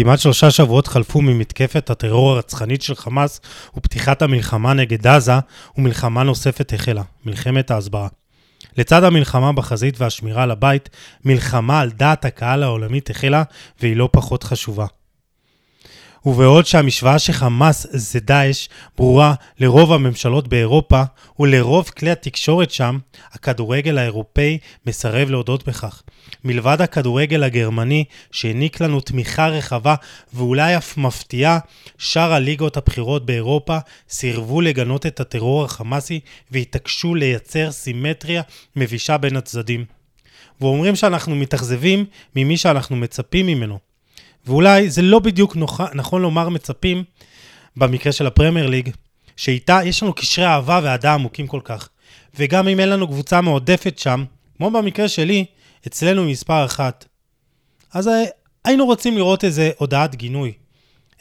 כמעט שלושה שבועות חלפו ממתקפת הטרור הרצחנית של חמאס ופתיחת המלחמה נגד עזה, ומלחמה נוספת החלה, מלחמת ההסברה. לצד המלחמה בחזית והשמירה על הבית, מלחמה על דעת הקהל העולמית החלה, והיא לא פחות חשובה. ובעוד שהמשוואה שחמאס זה דאעש ברורה לרוב הממשלות באירופה ולרוב כלי התקשורת שם, הכדורגל האירופאי מסרב להודות בכך. מלבד הכדורגל הגרמני שהעניק לנו תמיכה רחבה ואולי אף מפתיעה, שאר הליגות הבכירות באירופה סירבו לגנות את הטרור החמאסי והתעקשו לייצר סימטריה מבישה בין הצדדים. ואומרים שאנחנו מתאכזבים ממי שאנחנו מצפים ממנו. ואולי זה לא בדיוק נוח, נכון לומר מצפים, במקרה של הפרמייר ליג, שאיתה יש לנו קשרי אהבה ואהדה עמוקים כל כך. וגם אם אין לנו קבוצה מועדפת שם, כמו במקרה שלי, אצלנו מספר אחת. אז היינו רוצים לראות איזה הודעת גינוי,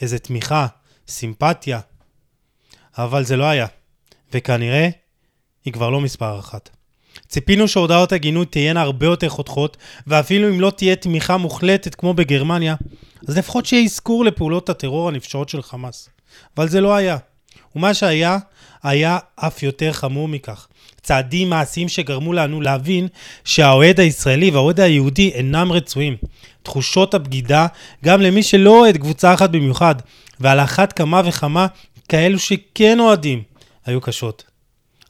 איזה תמיכה, סימפתיה, אבל זה לא היה, וכנראה היא כבר לא מספר אחת. ציפינו שהודעות הגינוי תהיינה הרבה יותר חותכות, ואפילו אם לא תהיה תמיכה מוחלטת כמו בגרמניה, אז לפחות שיהיה אזכור לפעולות הטרור הנפשעות של חמאס. אבל זה לא היה. ומה שהיה, היה אף יותר חמור מכך. צעדים מעשיים שגרמו לנו להבין שהאוהד הישראלי והאוהד היהודי אינם רצויים. תחושות הבגידה, גם למי שלא אוהד קבוצה אחת במיוחד, ועל אחת כמה וכמה כאלו שכן אוהדים, היו קשות.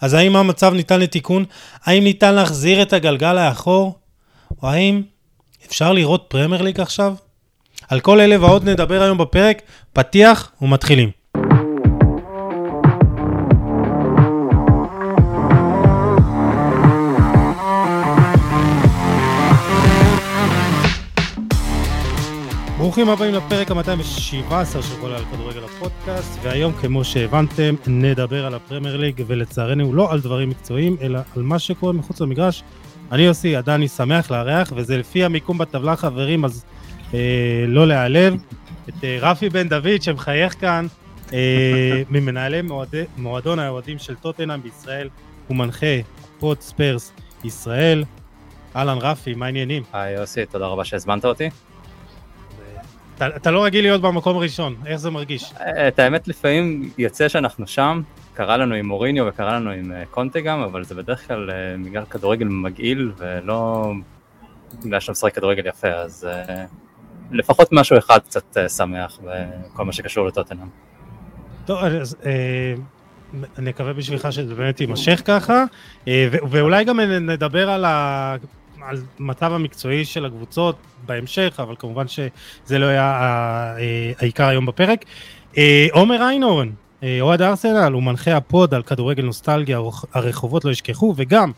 אז האם המצב ניתן לתיקון? האם ניתן להחזיר את הגלגל לאחור? או האם אפשר לראות פרמייר ליג עכשיו? על כל אלה ועוד נדבר היום בפרק, פתיח ומתחילים. ברוכים הבאים לפרק ה-217 של כל על כדורגל הפודקאסט, והיום כמו שהבנתם נדבר על הפרמייר ליג ולצערנו לא על דברים מקצועיים אלא על מה שקורה מחוץ למגרש. אני יוסי עדני שמח לארח וזה לפי המיקום בטבלה חברים אז לא להיעלב. את אה, רפי בן דוד שמחייך כאן אה, ממנהלי מועד... מועדון האוהדים של טוטנאם בישראל הוא מנחה פוד ספרס ישראל. אהלן רפי מה העניינים? היי יוסי תודה רבה שהזמנת אותי. אתה, אתה לא רגיל להיות במקום הראשון, איך זה מרגיש? את האמת לפעמים יוצא שאנחנו שם, קרה לנו עם מוריניו וקרה לנו עם אה, קונטה גם, אבל זה בדרך כלל אה, בגלל כדורגל מגעיל ולא בגלל שאתה משחק כדורגל יפה, אז לפחות משהו אחד קצת uh, שמח בכל מה שקשור לטוטנאם. טוב, אז uh, אני מקווה בשבילך שזה באמת יימשך ככה, uh, ואולי גם נדבר על ה... על מצב המקצועי של הקבוצות בהמשך, אבל כמובן שזה לא היה אה, העיקר היום בפרק. אה, עומר איינורן, אה, אוהד ארסנל, הוא מנחה הפוד על כדורגל נוסטלגיה, הרחובות לא ישכחו, וגם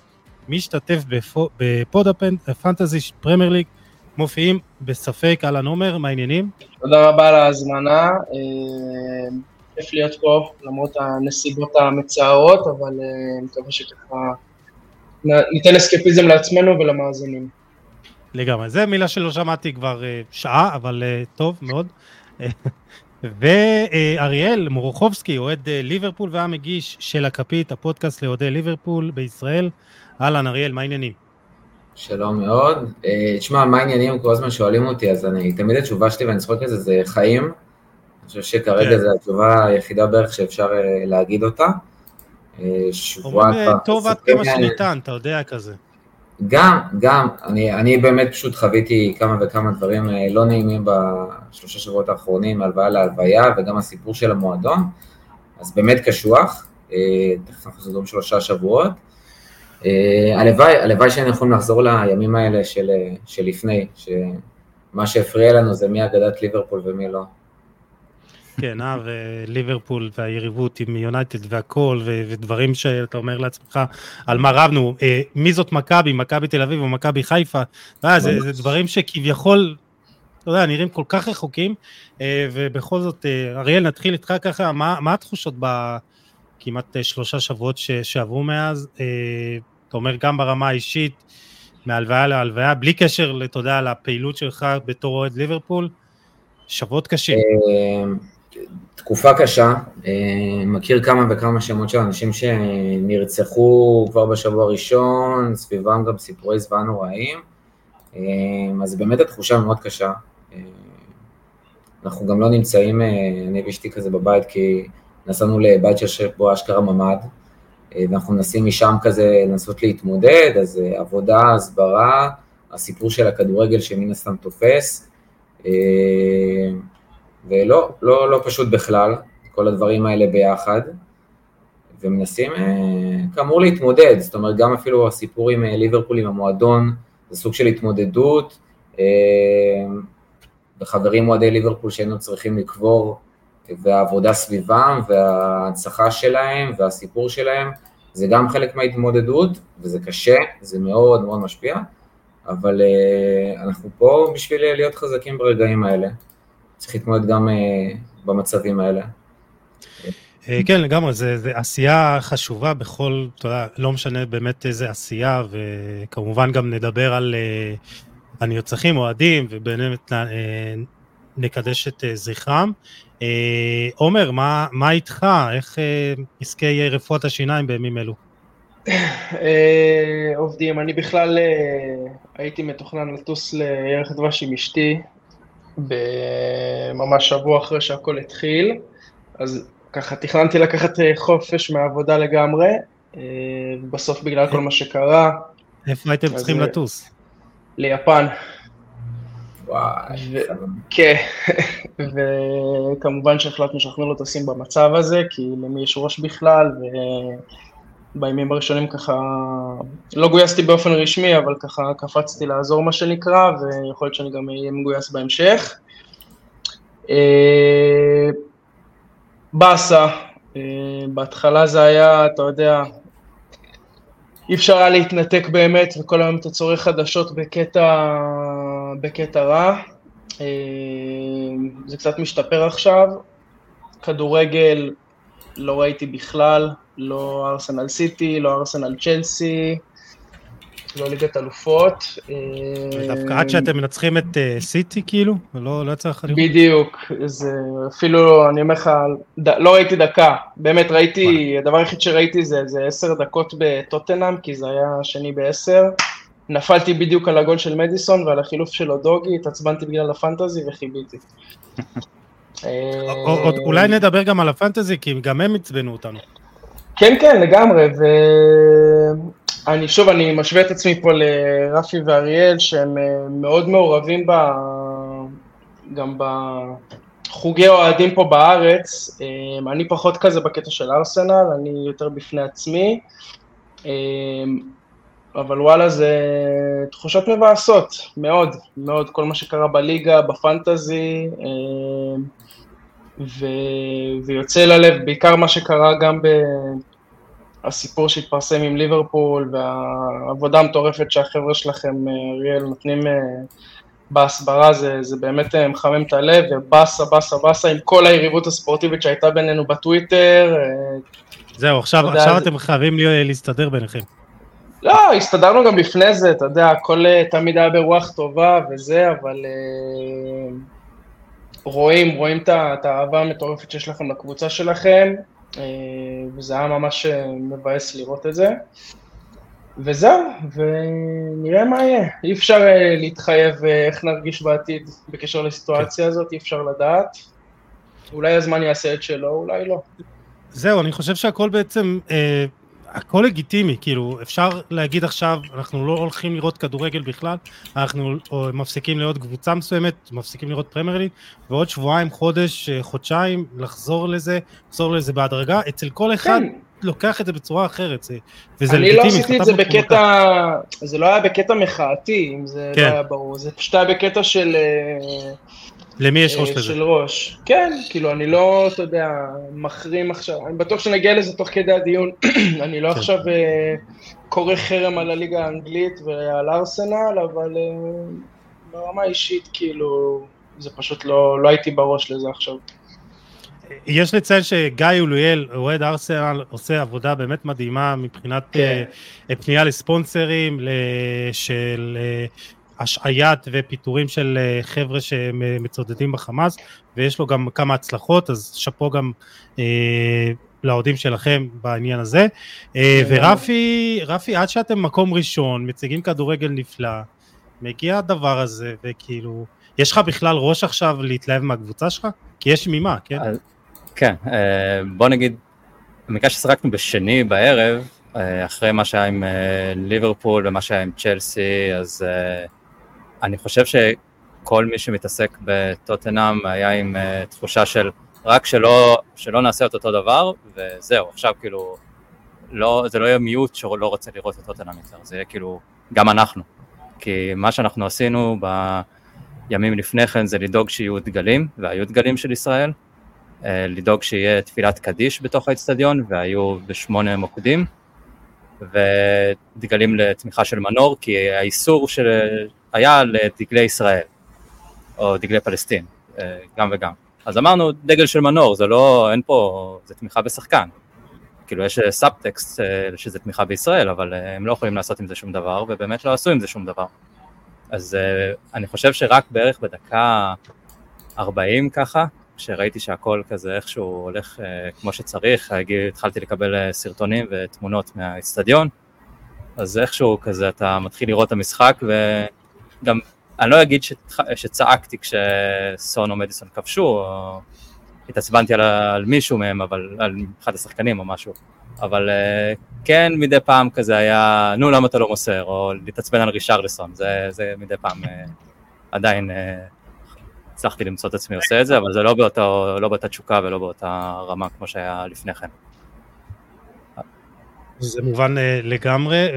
משתתף בפוד הפנטזי פרמייר ליג, מופיעים בספק, אהלן עומר, מה העניינים? תודה רבה על ההזמנה, כיף להיות פה למרות הנסיבות המצערות, אבל אני מקווה שככה ניתן אסקפיזם לעצמנו ולמאזינים. לגמרי, זה מילה שלא שמעתי כבר uh, שעה, אבל טוב מאוד. ואריאל מורוכובסקי, אוהד ליברפול והמגיש של הכפית, הפודקאסט לאוהדי ליברפול בישראל. אהלן אריאל, מה העניינים? שלום מאוד. תשמע, מה העניינים? כל הזמן שואלים אותי, אז אני, תמיד התשובה שלי, ואני צוחק על זה, זה חיים. אני חושב שכרגע כן. זו התשובה היחידה בערך שאפשר להגיד אותה. שבוע כבר... טוב עד כמה שניתן, אתה יודע כזה. גם, גם, אני, אני באמת פשוט חוויתי כמה וכמה דברים אה, לא נעימים בשלושה שבועות האחרונים, הלוויה להלוויה, וגם הסיפור של המועדון, אז באמת קשוח, אה, תכף אנחנו סוגרים שלושה שבועות. אה, הלוואי, הלוואי שהיינו יכולים לחזור לימים האלה של, של לפני, שמה שהפריע לנו זה מי אגדת ליברפול ומי לא. כן, אה, וליברפול והיריבות עם יונייטד והכל, ודברים שאתה אומר לעצמך, על מה רבנו, אה, מי זאת מכבי, מכבי תל אביב או מכבי חיפה, אה, זה, זה דברים שכביכול, אתה יודע, נראים כל כך רחוקים, אה, ובכל זאת, אה, אריאל, נתחיל איתך ככה, מה, מה התחושות בכמעט אה, שלושה שבועות ש, שעברו מאז? אה, אתה אומר, גם ברמה האישית, מהלוויה להלוויה, בלי קשר, אתה יודע, לפעילות שלך בתור אוהד ליברפול, שבועות קשים. אה, תקופה קשה, אה, מכיר כמה וכמה שמות של אנשים שנרצחו כבר בשבוע הראשון, סביבם גם סיפורי זוועה נוראיים, אה, אז באמת התחושה מאוד קשה. אנחנו גם לא נמצאים, אני ואשתי כזה בבית, כי נסענו לבית שיושב בו אשכרה ממ"ד, אה, ואנחנו מנסים משם כזה לנסות להתמודד, אז אה, עבודה, הסברה, הסיפור של הכדורגל שמן הסתם תופס, ולא, לא, לא פשוט בכלל, כל הדברים האלה ביחד, ומנסים כאמור להתמודד, זאת אומרת גם אפילו הסיפור עם ליברפול, עם המועדון, זה סוג של התמודדות, וחברים אוהדי ליברפול שהיינו צריכים לקבור, והעבודה סביבם, וההנצחה שלהם, והסיפור שלהם, זה גם חלק מההתמודדות, וזה קשה, זה מאוד מאוד משפיע, אבל uh, אנחנו פה בשביל להיות חזקים ברגעים האלה. צריך להתמודד גם uh, במצבים האלה. אה, כן, לגמרי, זה, עשייה חשובה בכל, אתה יודע, לא משנה באמת איזה עשייה, וכמובן גם נדבר על הנרצחים, אוהדים, ובאמת נקדש את זכרם. עומר, מה, מה איתך? איך עסקי רפואת השיניים בימים אלו? עובדים, אני בכלל הייתי מתוכנן לטוס לירח דבש עם אשתי, ממש שבוע אחרי שהכל התחיל, אז ככה תכננתי לקחת חופש מהעבודה לגמרי, ובסוף בגלל כל מה שקרה... איפה הייתם צריכים לטוס? ליפן. וואי. כן, וכמובן שהחלטנו שאנחנו לא טסים במצב הזה, כי למי יש ראש בכלל, ובימים הראשונים ככה, לא גויסתי באופן רשמי, אבל ככה קפצתי לעזור מה שנקרא, ויכול להיות שאני גם אהיה מגויס בהמשך. אה, באסה, אה, בהתחלה זה היה, אתה יודע, אי אפשר היה להתנתק באמת, וכל היום אתה צורך חדשות בקטע, בקטע רע. אה, זה קצת משתפר עכשיו. כדורגל לא ראיתי בכלל, לא ארסנל סיטי, לא ארסנל צ'לסי, לא ליגת אלופות. דווקא עד שאתם מנצחים את אה, סיטי כאילו? לא, לא יצא לך לראות? בדיוק, זה אפילו, אני אומר לך, לא ראיתי דקה, באמת ראיתי, הדבר היחיד שראיתי זה עשר דקות בטוטנאם, כי זה היה שני בעשר. נפלתי בדיוק על הגול של מדיסון ועל החילוף של אודוגי, התעצבנתי בגלל הפנטזי וחיביתי. אולי נדבר גם על הפנטזי, כי גם הם עצבנו אותנו. כן, כן, לגמרי, אני שוב, אני משווה את עצמי פה לרפי ואריאל, שהם אה, מאוד מעורבים ב... גם בחוגי אוהדים פה בארץ. אה, אני פחות כזה בקטע של ארסנל, אני יותר בפני עצמי. אבל וואלה, זה תחושות מבאסות, מאוד, מאוד, כל מה שקרה בליגה, בפנטזי, ו... ויוצא ללב, בעיקר מה שקרה גם ב... הסיפור שהתפרסם עם ליברפול והעבודה המטורפת שהחבר'ה שלכם, אה, אריאל, נותנים אה, בהסברה, זה, זה באמת אה, מחמם את הלב, ובאסה, באסה, באסה, עם כל היריבות הספורטיבית שהייתה בינינו בטוויטר. זהו, עכשיו, עכשיו זה... אתם חייבים להסתדר ביניכם. לא, הסתדרנו גם לפני זה, אתה יודע, הכל תמיד היה ברוח טובה וזה, אבל רואים, רואים את האהבה המטורפת שיש לכם לקבוצה שלכם, אה, וזה היה ממש אה, מבאס לראות את זה. וזהו, ונראה מה יהיה. אי אפשר אה, להתחייב איך נרגיש בעתיד בקשר לסיטואציה כן. הזאת, אי אפשר לדעת. אולי הזמן יעשה את שלו, אולי לא. זהו, אני חושב שהכל בעצם אה, הכל לגיטימי, כאילו, אפשר להגיד עכשיו, אנחנו לא הולכים לראות כדורגל בכלל, אנחנו מפסיקים לראות קבוצה מסוימת, מפסיקים לראות פרמייר ליג, ועוד שבועיים, חודש, אה, חודשיים, לחזור לזה, לחזור לזה בהדרגה, אצל כל אחד כן. לוקח את זה בצורה אחרת, זה, וזה לגיטימי. אני לא עשיתי את זה בקטע, זה לא היה בקטע מחאתי, אם זה לא כן. לא היה ברור, זה פשוט היה בקטע של... אה, למי יש ראש אה, לזה? של ראש. כן, כאילו, אני לא, אתה יודע, מחרים עכשיו, אני בטוח שנגיע לזה תוך כדי הדיון. אני לא כן. עכשיו אה, קורא חרם על הליגה האנגלית ועל ארסנל, אבל ברמה אישית, כאילו, זה פשוט לא, לא הייתי בראש לזה עכשיו. יש לציין שגיא אולויאל, אוהד ארסנל, עושה עבודה באמת מדהימה מבחינת כן. פנייה לספונסרים, של השעיית ופיטורים של אה, חבר'ה שמצודדים בחמאס, ויש לו גם כמה הצלחות, אז שאפו גם אה, לאוהדים שלכם בעניין הזה. אה, כן. ורפי, רפי, עד שאתם מקום ראשון, מציגים כדורגל נפלא, מגיע הדבר הזה, וכאילו, יש לך בכלל ראש עכשיו להתלהב מהקבוצה שלך? כי יש ממה, כן? אז, כן, אה, בוא נגיד, בגלל ששחקנו בשני בערב, אה, אחרי מה שהיה עם אה, ליברפול ומה שהיה עם צ'לסי, אז אני חושב שכל מי שמתעסק בטוטנאם היה עם תחושה של רק שלא, שלא נעשה את אותו דבר, וזהו, עכשיו כאילו, לא, זה לא יהיה מיעוט שלא רוצה לראות את טוטנאם יותר, זה יהיה כאילו, גם אנחנו. כי מה שאנחנו עשינו בימים לפני כן זה לדאוג שיהיו דגלים, והיו דגלים של ישראל, לדאוג שיהיה תפילת קדיש בתוך האצטדיון, והיו בשמונה מוקדים, ודגלים לתמיכה של מנור, כי האיסור של... היה לדגלי ישראל, או דגלי פלסטין, אה, גם וגם. אז אמרנו, דגל של מנור, זה לא, אין פה, זה תמיכה בשחקן. כאילו יש סאבטקסט שזה תמיכה בישראל, אבל אה, הם לא יכולים לעשות עם זה שום דבר, ובאמת לא עשו עם זה שום דבר. אז אני חושב שרק בערך בדקה 40 ככה, כשראיתי שהכל כזה איכשהו הולך אה, כמו שצריך, התחלתי לקבל אה, סרטונים ותמונות מהאיצטדיון, אז איכשהו כזה אתה מתחיל לראות את המשחק וגם אני לא אגיד שצ... שצעקתי כשסון או מדיסון כבשו, או התעצבנתי על, על מישהו מהם, אבל על אחד השחקנים או משהו, אבל אה, כן מדי פעם כזה היה, נו למה אתה לא מוסר, או להתעצבן על רישרלסון, זה, זה מדי פעם עדיין הצלחתי למצוא את עצמי עושה את זה, אבל זה לא באותה, לא באותה תשוקה ולא באותה רמה כמו שהיה לפני כן. זה מובן uh, לגמרי,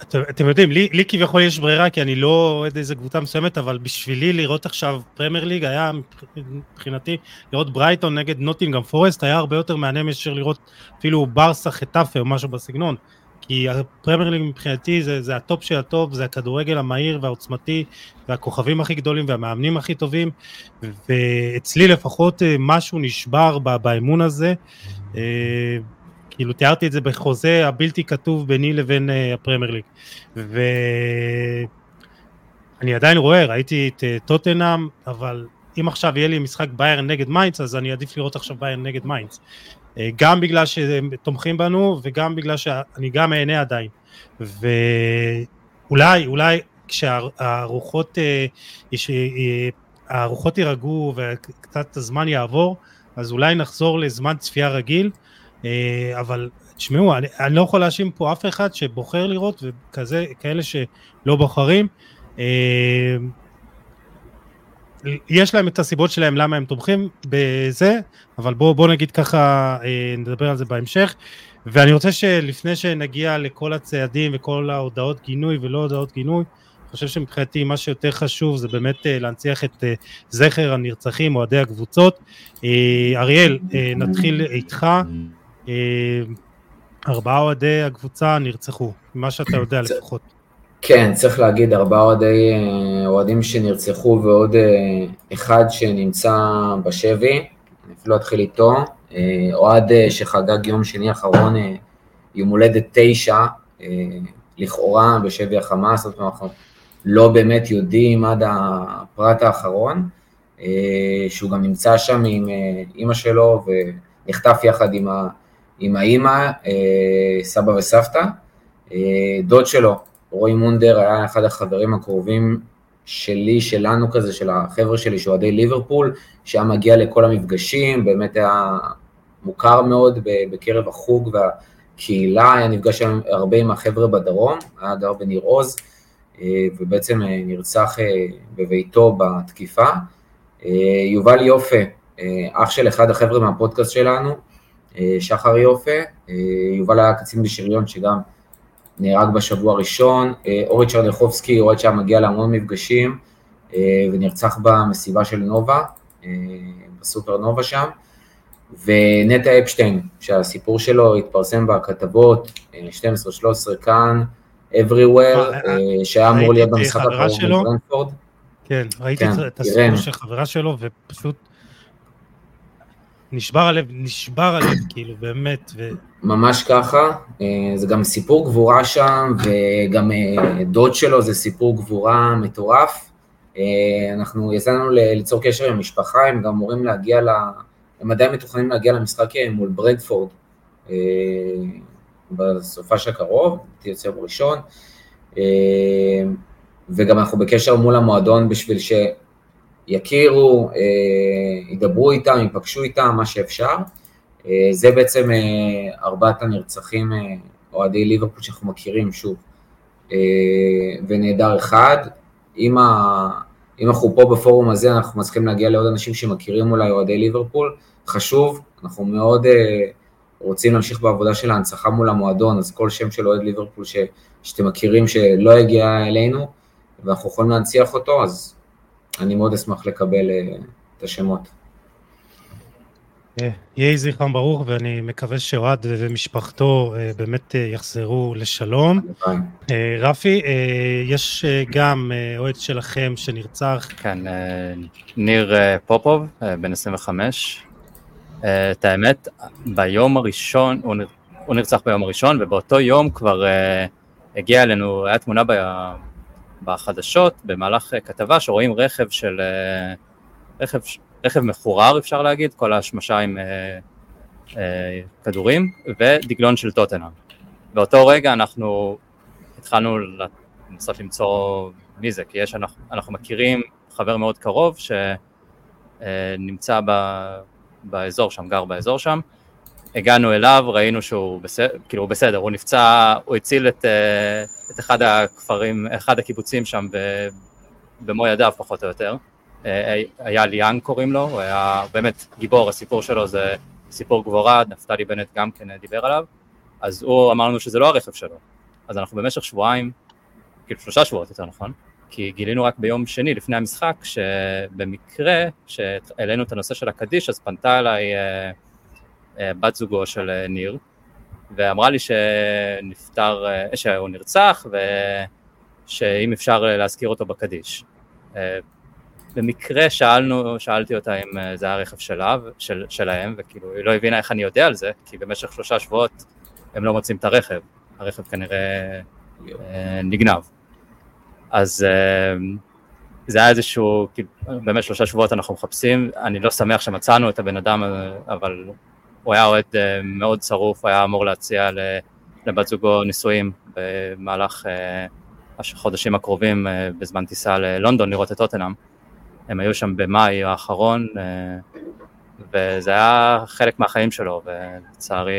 ואתם יודעים, לי, לי כביכול יש ברירה, כי אני לא אוהד איזה קבוצה מסוימת, אבל בשבילי לראות עכשיו פרמייר ליג היה מבחינתי, לראות ברייטון נגד נוטינגאם פורסט היה הרבה יותר מעניין מאשר לראות אפילו ברסה חטאפה או משהו בסגנון. כי הפרמייר ליג מבחינתי זה, זה הטופ של הטופ, זה הכדורגל המהיר והעוצמתי והכוכבים הכי גדולים והמאמנים הכי טובים ואצלי לפחות אה, משהו נשבר באמון הזה. אה, כאילו תיארתי את זה בחוזה הבלתי כתוב ביני לבין אה, הפרמייר ליג. ואני עדיין רואה, ראיתי את טוטנאם אבל אם עכשיו יהיה לי משחק ביירן נגד מיינץ אז אני עדיף לראות עכשיו ביירן נגד מיינץ גם בגלל שהם תומכים בנו וגם בגלל שאני גם אהנה עדיין. ואולי אולי כשהרוחות אה, אה, הרוחות יירגעו וקצת הזמן יעבור אז אולי נחזור לזמן צפייה רגיל. אבל תשמעו אני, אני לא יכול להאשים פה אף אחד שבוחר לראות וכאלה שלא בוחרים יש להם את הסיבות שלהם למה הם תומכים בזה, אבל בואו בוא נגיד ככה, אה, נדבר על זה בהמשך. ואני רוצה שלפני שנגיע לכל הצעדים וכל ההודעות גינוי ולא הודעות גינוי, אני חושב שמבחינתי מה שיותר חשוב זה באמת אה, להנציח את אה, זכר הנרצחים, אוהדי הקבוצות. אריאל, נתחיל איתך. ארבעה אוהדי הקבוצה נרצחו, ממה שאתה יודע לפחות. כן, צריך להגיד, ארבעה אוהדי, אה, אוהדים שנרצחו ועוד אה, אחד שנמצא בשבי, אני אפילו אתחיל איתו, אה, אוהד שחגג יום שני האחרון יום הולדת תשע, לכאורה בשבי החמאס, זאת אומרת, אנחנו לא באמת יודעים עד הפרט האחרון, שהוא גם נמצא שם עם אימא שלו ונחטף יחד עם, האימא, סבא וסבתא, דוד שלו רועי מונדר היה אחד החברים הקרובים שלי, שלנו כזה, של החבר'ה שלי, שאוהדי ליברפול, שהיה מגיע לכל המפגשים, באמת היה מוכר מאוד בקרב החוג והקהילה, היה נפגש הרבה עם החבר'ה בדרום, היה גר בניר עוז, אה, ובעצם אה, נרצח אה, בביתו בתקיפה. יובל יופה, אח של אחד החבר'ה מהפודקאסט שלנו, שחר יופה, יובל היה קצין בשריון שגם נהרג בשבוע הראשון, אה, אורי צ'רניחובסקי, אוהד שהיה מגיע להמון מפגשים, אה, ונרצח במסיבה של נובה, אה, בסופר נובה שם, ונטע אפשטיין, שהסיפור שלו התפרסם בכתבות, 12-13 כאן, everywhere, שהיה אמור להיות במשחק האחרון בברנפורד. כן, ראיתי כן, את הסיפור של חברה שלו, ופשוט נשבר הלב, נשבר הלב, כאילו, באמת. ו... ממש ככה, אה, זה גם סיפור גבורה שם, וגם אה, דוד שלו זה סיפור גבורה מטורף. אה, אנחנו יצאנו ליצור קשר עם המשפחה, הם גם אמורים להגיע ל... הם עדיין מתוכננים להגיע למשחק מול ברדפורד בסופש הקרוב, יוצא בראשון. וגם אנחנו בקשר מול המועדון בשביל שיכירו, אה, ידברו איתם, ייפגשו איתם, מה שאפשר. אה, זה בעצם אה, ארבעת הנרצחים, אוהדי ליברפול שאנחנו מכירים, שוב. ונהדר אחד, אם, ה... אם אנחנו פה בפורום הזה, אנחנו מצליחים להגיע לעוד אנשים שמכירים אולי אוהדי ליברפול, חשוב, אנחנו מאוד רוצים להמשיך בעבודה של ההנצחה מול המועדון, אז כל שם של אוהד ליברפול ש... שאתם מכירים שלא הגיע אלינו, ואנחנו יכולים להנציח אותו, אז אני מאוד אשמח לקבל אה, את השמות. אה, יהי זכרם ברוך, ואני מקווה שאוהד ומשפחתו אה, באמת יחזרו לשלום. רפי, יש גם אוהד שלכם שנרצח, כן, ניר פופוב, בן 25. אה, את האמת, ביום הראשון, הוא נר- הוא נרצח ביום הראשון, ובאותו יום כבר הגיעה אלינו, היה תמונה ב- בחדשות, במהלך אה, כתבה, שרואים רכב של, אה, רכב, רכב מחורר אפשר להגיד, כל ההשמשה עם אה, כדורים, ודגלון של טוטנאם. באותו רגע אנחנו התחלנו לנסות למצוא מי זה, כי יש, אנחנו, אנחנו מכירים חבר מאוד קרוב שנמצא ב, באזור שם, גר באזור שם, הגענו אליו, ראינו שהוא בסדר, כאילו הוא בסדר, הוא נפצע, הוא הציל את, אה, את אחד הכפרים, אחד הקיבוצים שם במו ידיו פחות או יותר, אה, היה ליאן קוראים לו, הוא היה באמת גיבור, הסיפור שלו זה סיפור גבורה, נפתלי בנט גם כן דיבר עליו, אז הוא אמר לנו שזה לא הרכב שלו, אז אנחנו במשך שבועיים, כאילו שלושה שבועות יותר נכון, כי גילינו רק ביום שני לפני המשחק, שבמקרה, כשהעלינו את הנושא של הקדיש, אז פנתה אליי אה, בת זוגו של אה, ניר, ואמרה לי שנפטר, אה, שהוא נרצח, ושאם אפשר אה, להזכיר אותו בקדיש. אה, במקרה שאלנו, שאלתי אותה אם אה, זה היה רכב שלה, של, שלהם, וכאילו היא לא הבינה איך אני יודע על זה, כי במשך שלושה שבועות הם לא מוצאים את הרכב, הרכב כנראה אה, נגנב. אז אה, זה היה איזשהו, כאילו, באמת שלושה שבועות אנחנו מחפשים, אני לא שמח שמצאנו את הבן אדם, אה, אבל הוא היה אוהד אה, מאוד שרוף, היה אמור להציע לבת זוגו נישואים במהלך אה, החודשים הקרובים אה, בזמן טיסה ללונדון לראות את טוטנאם. הם היו שם במאי האחרון, וזה היה חלק מהחיים שלו, ולצערי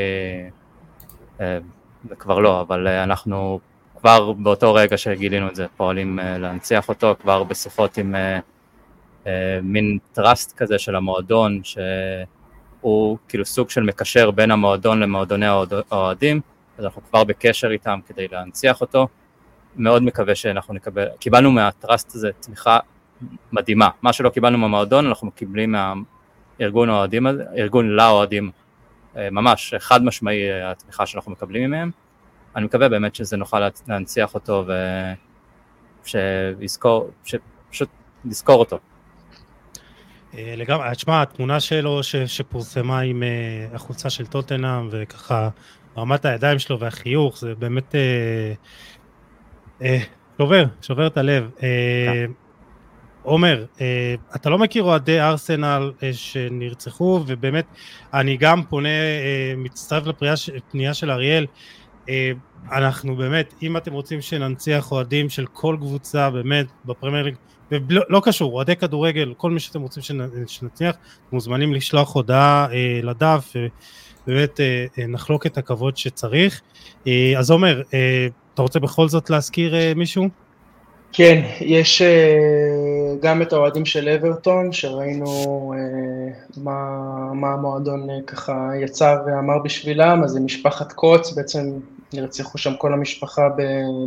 זה כבר לא, אבל אנחנו כבר באותו רגע שגילינו את זה פועלים להנציח אותו, כבר בשיחות עם מין טראסט כזה של המועדון, שהוא כאילו סוג של מקשר בין המועדון למועדוני האוהד- האוהדים, אז אנחנו כבר בקשר איתם כדי להנציח אותו. מאוד מקווה שאנחנו נקבל, קיבלנו מהטראסט הזה תמיכה מדהימה, מה שלא קיבלנו מהמועדון אנחנו מקבלים מהארגון האוהדים הזה, ארגון לאוהדים, אה, ממש חד משמעי אה, התמיכה שאנחנו מקבלים מהם. אני מקווה באמת שזה נוכל לה- להנציח אותו ושיזכור, שפשוט נזכור אותו. אה, לגמרי, תשמע, התמונה שלו ש, שפורסמה עם אה, החולצה של טוטנאם וככה רמת הידיים שלו והחיוך, זה באמת אה, אה, שובר, שובר את הלב. אה, עומר, אה, אתה לא מכיר אוהדי ארסנל אה, שנרצחו, ובאמת, אני גם פונה, אה, מצטרף לפנייה של אריאל, אה, אנחנו באמת, אם אתם רוצים שננציח אוהדים של כל קבוצה, באמת, בפרמייר ליג, ולא לא קשור, אוהדי כדורגל, כל מי שאתם רוצים שנ- שנצליח, מוזמנים לשלוח הודעה אה, לדף, ובאמת אה, אה, נחלוק את הכבוד שצריך. אה, אז עומר, אה, אתה רוצה בכל זאת להזכיר אה, מישהו? כן, יש אה, גם את האוהדים של אברטון, שראינו אה, מה, מה המועדון אה, ככה יצא ואמר בשבילם, אז זה משפחת קוץ, בעצם נרצחו שם כל המשפחה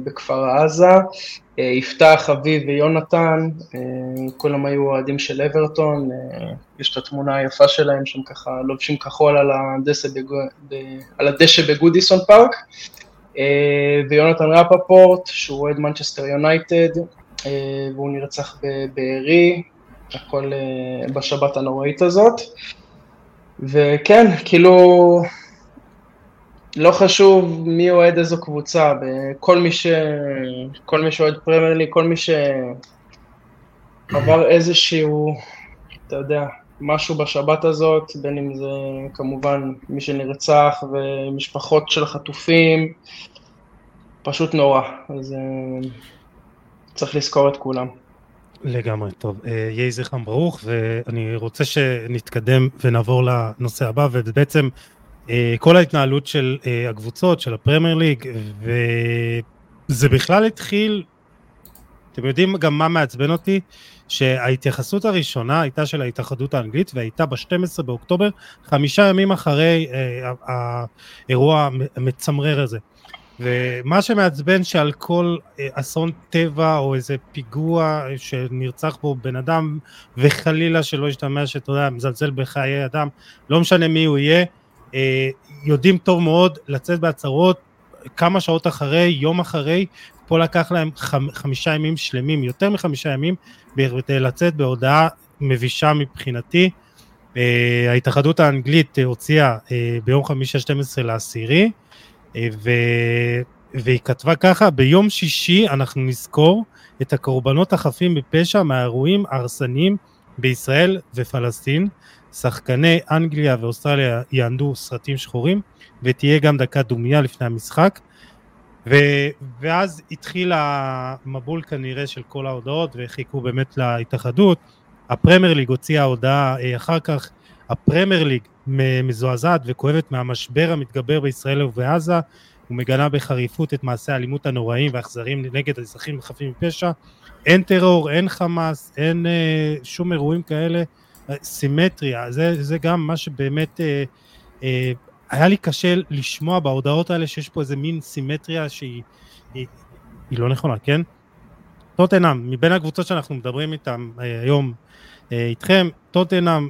בכפר עזה, יפתח, אביב ויונתן, אה, כולם היו אוהדים של אברטון, אה, יש את התמונה היפה שלהם שם ככה לובשים כחול על הדשא, בגו, על הדשא בגודיסון פארק. אה, ויונתן רפפורט, שהוא אוהד מנצ'סטר יונייטד, אה, והוא נרצח בבארי, הכל אה, בשבת הנוראית הזאת. וכן, כאילו, לא חשוב מי אוהד איזו קבוצה, כל מי, ש... כל מי שאוהד פרמייר ליג, כל מי שעבר איזשהו, אתה יודע, משהו בשבת הזאת, בין אם זה כמובן מי שנרצח ומשפחות של חטופים, פשוט נורא. אז אה, צריך לזכור את כולם. לגמרי, טוב. אה, יהי זכרם ברוך, ואני רוצה שנתקדם ונעבור לנושא הבא, ובעצם כל ההתנהלות של אה, הקבוצות, של הפרמייר ליג, וזה בכלל התחיל, אתם יודעים גם מה מעצבן אותי? שההתייחסות הראשונה הייתה של ההתאחדות האנגלית והייתה ב-12 באוקטובר, חמישה ימים אחרי אה, האירוע המצמרר הזה. ומה שמעצבן שעל כל אה, אסון טבע או איזה פיגוע שנרצח בו בן אדם וחלילה שלא ישתמע שאתה יודע מזלזל בחיי אדם לא משנה מי הוא יהיה אה, יודעים טוב מאוד לצאת בהצהרות כמה שעות אחרי יום אחרי פה לקח להם חמישה ימים שלמים יותר מחמישה ימים כדי לצאת בהודעה מבישה מבחינתי אה, ההתאחדות האנגלית הוציאה ביום חמישי ה-12 לעשירי אה, ו... והיא כתבה ככה, ביום שישי אנחנו נזכור את הקורבנות החפים מפשע מהאירועים ההרסניים בישראל ופלסטין. שחקני אנגליה ואוסטרליה יענדו סרטים שחורים ותהיה גם דקה דומייה לפני המשחק. ו... ואז התחיל המבול כנראה של כל ההודעות וחיכו באמת להתאחדות. הפרמייר ליג הוציאה הודעה אה, אחר כך, הפרמייר ליג מזועזעת וכואבת מהמשבר המתגבר בישראל ובעזה ומגנה בחריפות את מעשי האלימות הנוראים והאכזריים נגד האזרחים חפים מפשע. אין טרור, אין חמאס, אין אה, שום אירועים כאלה. סימטריה, זה, זה גם מה שבאמת אה, אה, היה לי קשה לשמוע בהודעות האלה שיש פה איזה מין סימטריה שהיא היא, היא לא נכונה, כן? טוטנאם, מבין הקבוצות שאנחנו מדברים איתן אה, היום אה, איתכם, טוטנאם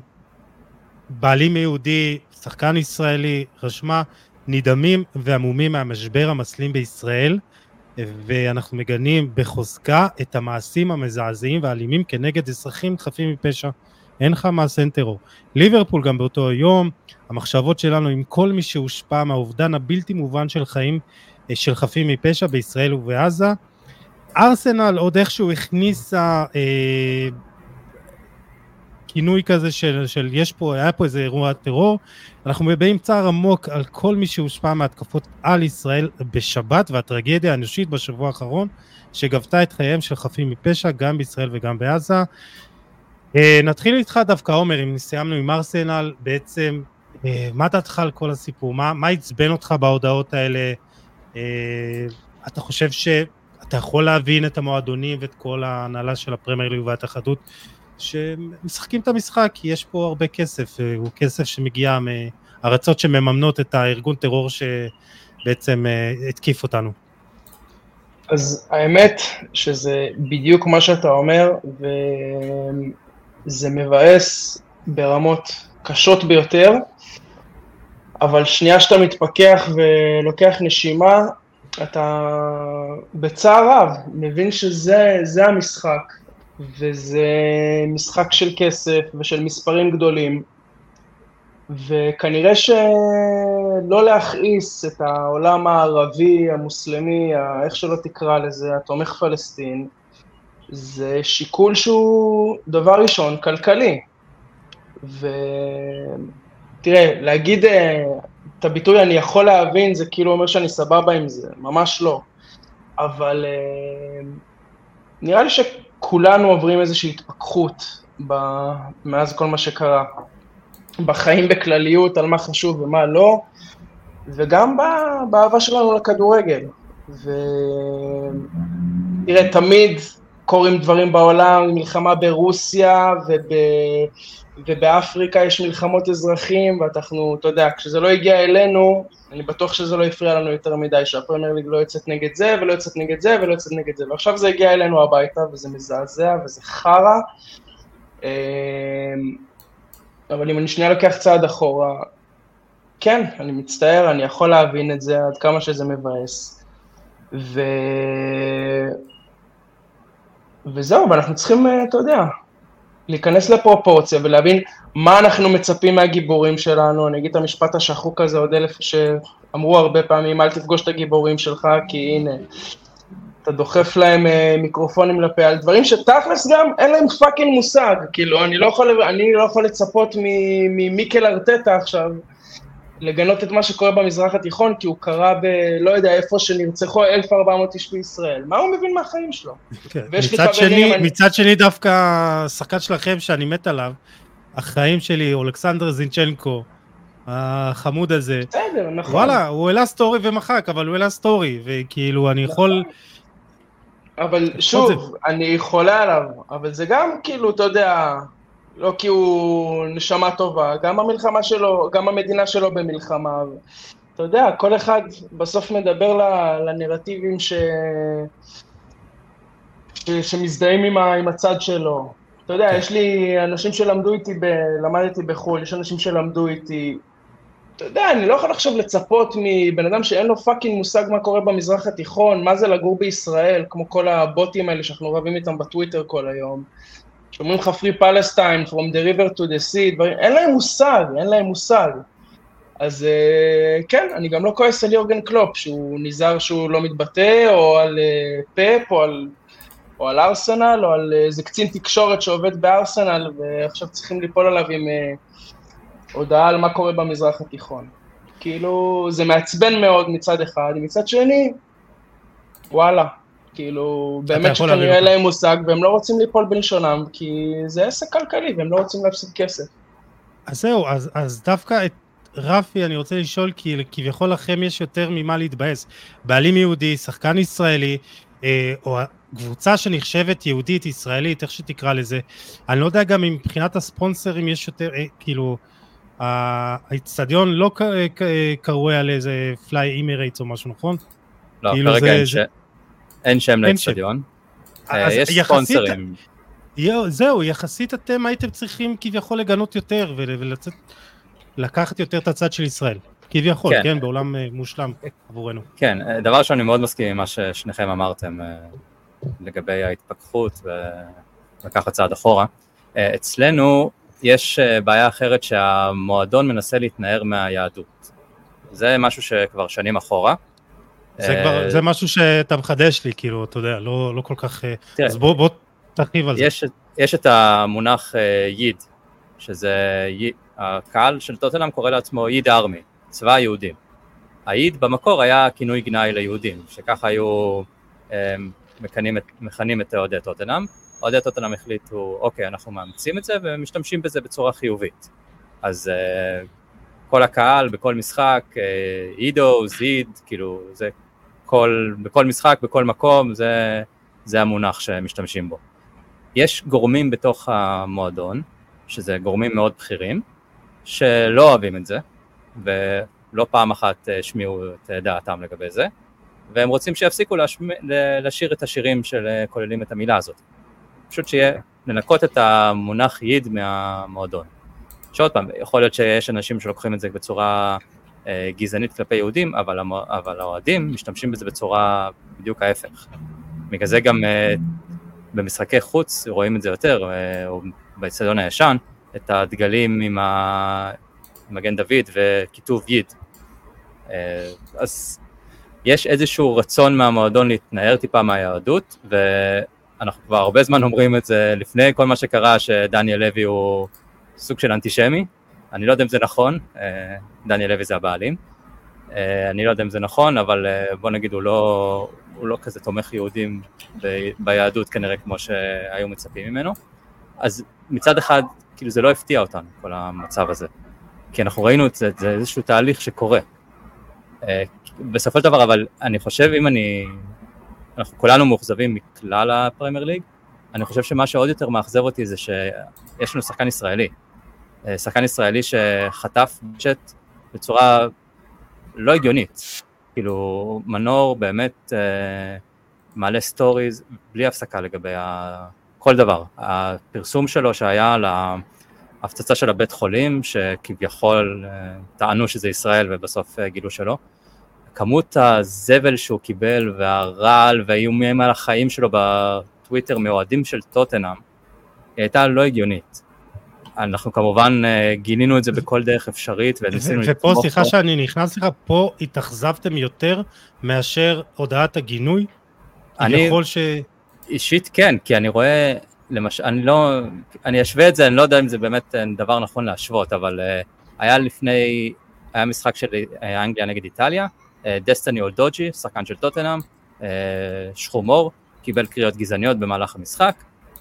בעלים יהודי, שחקן ישראלי, רשמה נדהמים ועמומים מהמשבר המסלים בישראל ואנחנו מגנים בחוזקה את המעשים המזעזעים והאלימים כנגד אזרחים חפים מפשע. אין חמאס, אין טרור. ליברפול גם באותו יום, המחשבות שלנו עם כל מי שהושפע מהאובדן הבלתי מובן של חיים אה, של חפים מפשע בישראל ובעזה. ארסנל עוד איכשהו הכניסה אה, כינוי כזה של, של יש פה, היה פה איזה אירוע טרור, אנחנו מביעים צער עמוק על כל מי שהושפע מהתקפות על ישראל בשבת והטרגדיה האנושית בשבוע האחרון שגבתה את חייהם של חפים מפשע גם בישראל וגם בעזה. אה, נתחיל איתך דווקא עומר, אם סיימנו עם ארסנל, בעצם אה, מה דעתך על כל הסיפור? מה עצבן אותך בהודעות האלה? אה, אתה חושב שאתה יכול להבין את המועדונים ואת כל ההנהלה של הפרמייר ליג וההתאחדות שמשחקים את המשחק כי יש פה הרבה כסף, הוא כסף שמגיע מארצות שמממנות את הארגון טרור שבעצם התקיף אותנו. אז האמת שזה בדיוק מה שאתה אומר, וזה מבאס ברמות קשות ביותר, אבל שנייה שאתה מתפכח ולוקח נשימה, אתה בצער רב מבין שזה המשחק, וזה משחק של כסף ושל מספרים גדולים, וכנראה שלא להכעיס את העולם הערבי, המוסלמי, איך שלא תקרא לזה, התומך פלסטין, זה שיקול שהוא דבר ראשון כלכלי. ותראה, להגיד אה, את הביטוי אני יכול להבין, זה כאילו אומר שאני סבבה עם זה, ממש לא. אבל אה, נראה לי ש... כולנו עוברים איזושהי התפכחות ב... מאז כל מה שקרה. בחיים בכלליות, על מה חשוב ומה לא, וגם באהבה שלנו לכדורגל. ותראה, תמיד קורים דברים בעולם, מלחמה ברוסיה וב... ובאפריקה יש מלחמות אזרחים, ואנחנו, אתה יודע, כשזה לא הגיע אלינו, אני בטוח שזה לא הפריע לנו יותר מדי, שהפרמייר ליג לא יוצאת נגד זה, ולא יוצאת נגד זה, ולא יוצאת נגד זה, ועכשיו זה הגיע אלינו הביתה, וזה מזעזע, וזה חרא. אמ, אבל אם אני שנייה לוקח צעד אחורה, כן, אני מצטער, אני יכול להבין את זה עד כמה שזה מבאס. ו... וזהו, ואנחנו צריכים, אה, אתה יודע, להיכנס לפרופורציה ולהבין מה אנחנו מצפים מהגיבורים שלנו, אני אגיד את המשפט השחוק הזה עוד אלף שאמרו הרבה פעמים, אל תפגוש את הגיבורים שלך, כי הנה, אתה דוחף להם אה, מיקרופונים לפה, על דברים שתכלס גם אין להם fucking מושג, כאילו, אני לא יכול, אני לא יכול לצפות ממיקל ארטטה עכשיו לגנות את מה שקורה במזרח התיכון, כי הוא קרה ב... לא יודע איפה שנרצחו 1,400 איש בישראל. מה הוא מבין מהחיים שלו? כן. מצד, שני, אני... מצד שני דווקא השחקן שלכם שאני מת עליו, החיים שלי, אולכסנדר זינצ'נקו, החמוד הזה. בסדר, נכון. וואלה, הוא העלה story ומחק, אבל הוא העלה story, וכאילו אני יכול... אבל שוב, אני חולה עליו, אבל זה גם כאילו, אתה יודע, לא כי הוא נשמה טובה, גם המלחמה שלו, גם המדינה שלו במלחמה. אתה יודע, כל אחד בסוף מדבר לנרטיבים ש... ש... שמזדהים עם, ה... עם הצד שלו. אתה יודע, כן. יש לי אנשים שלמדו איתי, ב... למדתי בחו"ל, יש אנשים שלמדו איתי. אתה יודע, אני לא יכול עכשיו לצפות מבן אדם שאין לו fucking מושג מה קורה במזרח התיכון, מה זה לגור בישראל, כמו כל הבוטים האלה שאנחנו רבים איתם בטוויטר כל היום. שאומרים לך free Palestine, from the river to the sea, דברים, אין להם מושג, אין להם מושג. אז אה, כן, אני גם לא כועס על יורגן קלופ, שהוא נזהר שהוא לא מתבטא, או על אה, פאפ, או על, או על ארסנל, או על איזה אה, קצין תקשורת שעובד בארסנל, ועכשיו צריכים ליפול עליו עם אה, הודעה על מה קורה במזרח התיכון. כאילו, זה מעצבן מאוד מצד אחד, מצד שני, וואלה, כאילו, באמת שכנראה אין להם מושג, והם לא רוצים ליפול בלשונם, כי זה עסק כלכלי, והם לא רוצים להפסיד כסף. אז זהו, אז, אז דווקא את רפי אני רוצה לשאול, כי כביכול לכם יש יותר ממה להתבאס. בעלים יהודי, שחקן ישראלי, אה, או קבוצה שנחשבת יהודית, ישראלית, איך שתקרא לזה, אני לא יודע גם אם מבחינת הספונסרים יש יותר, אה, כאילו, האיצטדיון לא קרוי על איזה Fly Emirates או משהו, נכון? לא, כאילו כרגע אין, ש... אין שם לאצטדיון. אה, יש ספונסרים. זהו, יחסית אתם הייתם צריכים כביכול לגנות יותר ולצאת, לקחת יותר את הצד של ישראל. כביכול, כן, כן בעולם אה, מושלם עבורנו. כן, אה, דבר שאני מאוד מסכים עם מה ששניכם אמרתם לגבי ההתפכחות ולקחת צעד אחורה. אצלנו יש בעיה אחרת שהמועדון מנסה להתנער מהיהדות. זה משהו שכבר שנים אחורה. זה כבר, זה משהו שאתה מחדש לי, כאילו, אתה יודע, לא, לא כל כך... אה, תראה, אז בוא, בוא תרחיב על יש, זה. יש את המונח אה, ייד, שזה, הקהל של טוטנאם קורא לעצמו ייד ארמי, צבא היהודים. הייד במקור היה כינוי גנאי ליהודים, שככה היו אה, מכנים, מכנים את אוהדי טוטנאם. אוהדי טוטנאם החליטו, אוקיי, אנחנו מאמצים את זה ומשתמשים בזה בצורה חיובית. אז כל הקהל בכל משחק, אידו, זיד, כאילו, זה כל, בכל משחק, בכל מקום, זה, זה המונח שמשתמשים בו. יש גורמים בתוך המועדון, שזה גורמים מאוד בכירים, שלא אוהבים את זה, ולא פעם אחת השמיעו את דעתם לגבי זה, והם רוצים שיפסיקו להשמע, לשיר את השירים שכוללים את המילה הזאת. פשוט שיהיה, לנקות את המונח ייד מהמועדון. שעוד פעם, יכול להיות שיש אנשים שלוקחים את זה בצורה אה, גזענית כלפי יהודים, אבל, אבל האוהדים משתמשים בזה בצורה בדיוק ההפך. בגלל זה גם אה, במשחקי חוץ רואים את זה יותר, אה, או באצטדיון הישן, את הדגלים עם מגן דוד וכיתוב ייד. אז יש איזשהו רצון מהמועדון להתנער טיפה מהיהדות, ואנחנו כבר הרבה זמן אומרים את זה לפני כל מה שקרה, שדניאל לוי הוא סוג של אנטישמי, אני לא יודע אם זה נכון, אה, דניאל לוי זה הבעלים, אה, אני לא יודע אם זה נכון, אבל אה, בוא נגיד הוא לא, הוא לא כזה תומך יהודים ביהדות כנראה כמו שהיו מצפים ממנו, אז מצד אחד, כאילו זה לא הפתיע אותנו, כל המצב הזה, כי אנחנו ראינו את זה, זה איזשהו תהליך שקורה. בסופו של דבר, אבל אני חושב, אם אני, אנחנו כולנו מאוכזבים מכלל הפרמייר ליג, אני חושב שמה שעוד יותר מאכזב אותי זה שיש לנו שחקן ישראלי, שחקן ישראלי שחטף בצ'אט בצורה לא הגיונית. כאילו, מנור באמת אה, מעלה stories בלי הפסקה לגבי ה... כל דבר. הפרסום שלו שהיה על ההפצצה של הבית חולים, שכביכול אה, טענו שזה ישראל ובסוף אה, גילו שלא. כמות הזבל שהוא קיבל והרעל והאיומים על החיים שלו בטוויטר מאוהדים של טוטנאם, היא הייתה לא הגיונית. אנחנו כמובן אה, גינינו את זה בכל דרך אפשרית וניסינו לתמוך פה. ופה, סליחה שאני נכנס לך, פה התאכזבתם יותר מאשר הודעת הגינוי? אני, יכול ש... אישית כן, כי אני רואה, למשל, אני לא, אני אשווה את זה, אני לא יודע אם זה באמת אה, דבר נכון להשוות, אבל uh, היה לפני היה משחק של אנגליה נגד איטליה, דסטיני או דוג'י, שחקן של טוטנאם, שחומור, קיבל קריאות גזעניות במהלך המשחק,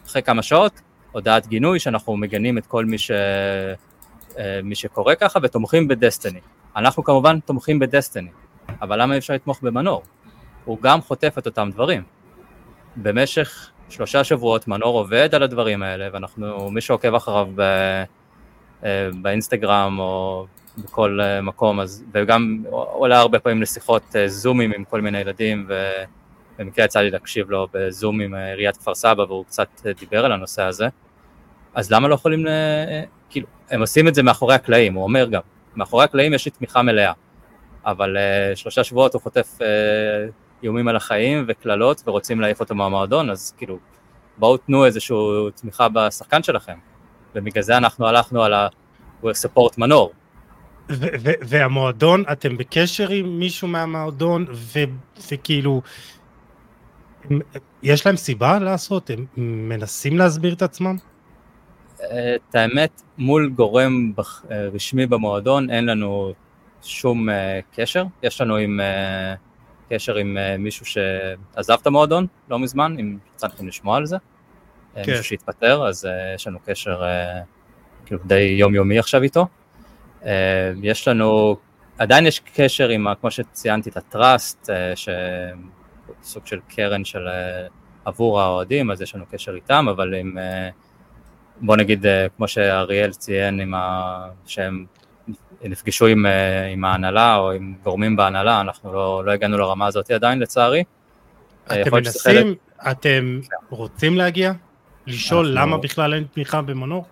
אחרי כמה שעות, הודעת גינוי שאנחנו מגנים את כל מי, ש... מי שקורא ככה ותומכים בדסטיני. אנחנו כמובן תומכים בדסטיני, אבל למה אי אפשר לתמוך במנור? הוא גם חוטף את אותם דברים. במשך שלושה שבועות מנור עובד על הדברים האלה, ואנחנו, מי שעוקב אחריו ב, אה, באינסטגרם או בכל אה, מקום, אז, וגם עולה הרבה פעמים לשיחות אה, זומים עם כל מיני ילדים, ובמקרה יצא לי להקשיב לו בזום עם עיריית כפר סבא, והוא קצת דיבר על הנושא הזה, אז למה לא יכולים, כאילו, הם עושים את זה מאחורי הקלעים, הוא אומר גם, מאחורי הקלעים יש לי תמיכה מלאה, אבל שלושה שבועות הוא חוטף איומים על החיים וקללות ורוצים להעיף אותו מהמועדון, אז כאילו, בואו תנו איזושהי תמיכה בשחקן שלכם. ובגלל זה אנחנו הלכנו על ה-support מנור. והמועדון, אתם בקשר עם מישהו מהמועדון, וכאילו, יש להם סיבה לעשות? הם מנסים להסביר את עצמם? את האמת, מול גורם רשמי במועדון אין לנו שום אה, קשר. יש לנו עם... אה, קשר עם uh, מישהו שעזב את המועדון לא מזמן, אם יצא לכם לשמוע על זה. אה, כן. מישהו שהתפטר, אז יש לנו קשר כאילו די יומיומי עכשיו איתו. יש לנו, עדיין יש קשר עם, כמו שציינתי, את הטראסט, סוג של קרן של uh, עבור האוהדים, אז יש לנו קשר איתם, אבל עם, uh, בוא נגיד, uh, כמו שאריאל ציין, עם ה... שהם נפגשו עם, אה, עם ההנהלה או עם גורמים בהנהלה, אנחנו לא, לא הגענו לרמה הזאת עדיין לצערי. אה, אתם מנסים, אתם רוצים להגיע? לשאול אנחנו... למה בכלל אין תמיכה במנור?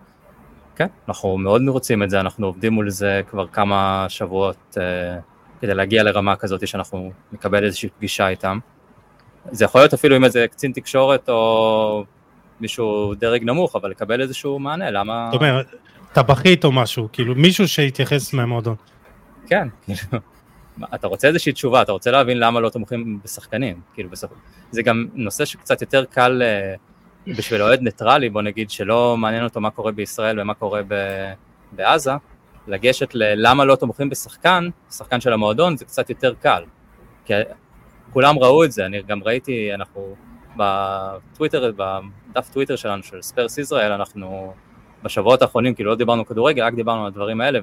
כן, אנחנו מאוד רוצים את זה, אנחנו עובדים מול זה כבר כמה שבועות uh, כדי להגיע לרמה כזאת שאנחנו נקבל איזושהי פגישה איתם. זה יכול להיות אפילו עם איזה קצין תקשורת או מישהו דרג נמוך, אבל לקבל איזשהו מענה, למה... זאת אומרת, טבחית או משהו, כאילו מישהו שיתייחס מהמועדון. כן, כאילו, אתה רוצה איזושהי תשובה, אתה רוצה להבין למה לא תומכים בשחקנים, כאילו בסוף, זה גם נושא שקצת יותר קל uh, בשביל אוהד ניטרלי, בוא נגיד, שלא מעניין אותו מה קורה בישראל ומה קורה ב- בעזה, לגשת ללמה לא תומכים בשחקן, שחקן של המועדון, זה קצת יותר קל. כי כולם ראו את זה, אני גם ראיתי, אנחנו בטוויטר, בדף טוויטר שלנו של ספרס ישראל, אנחנו בשבועות האחרונים, כאילו לא דיברנו כדורגל, רק דיברנו על הדברים האלה,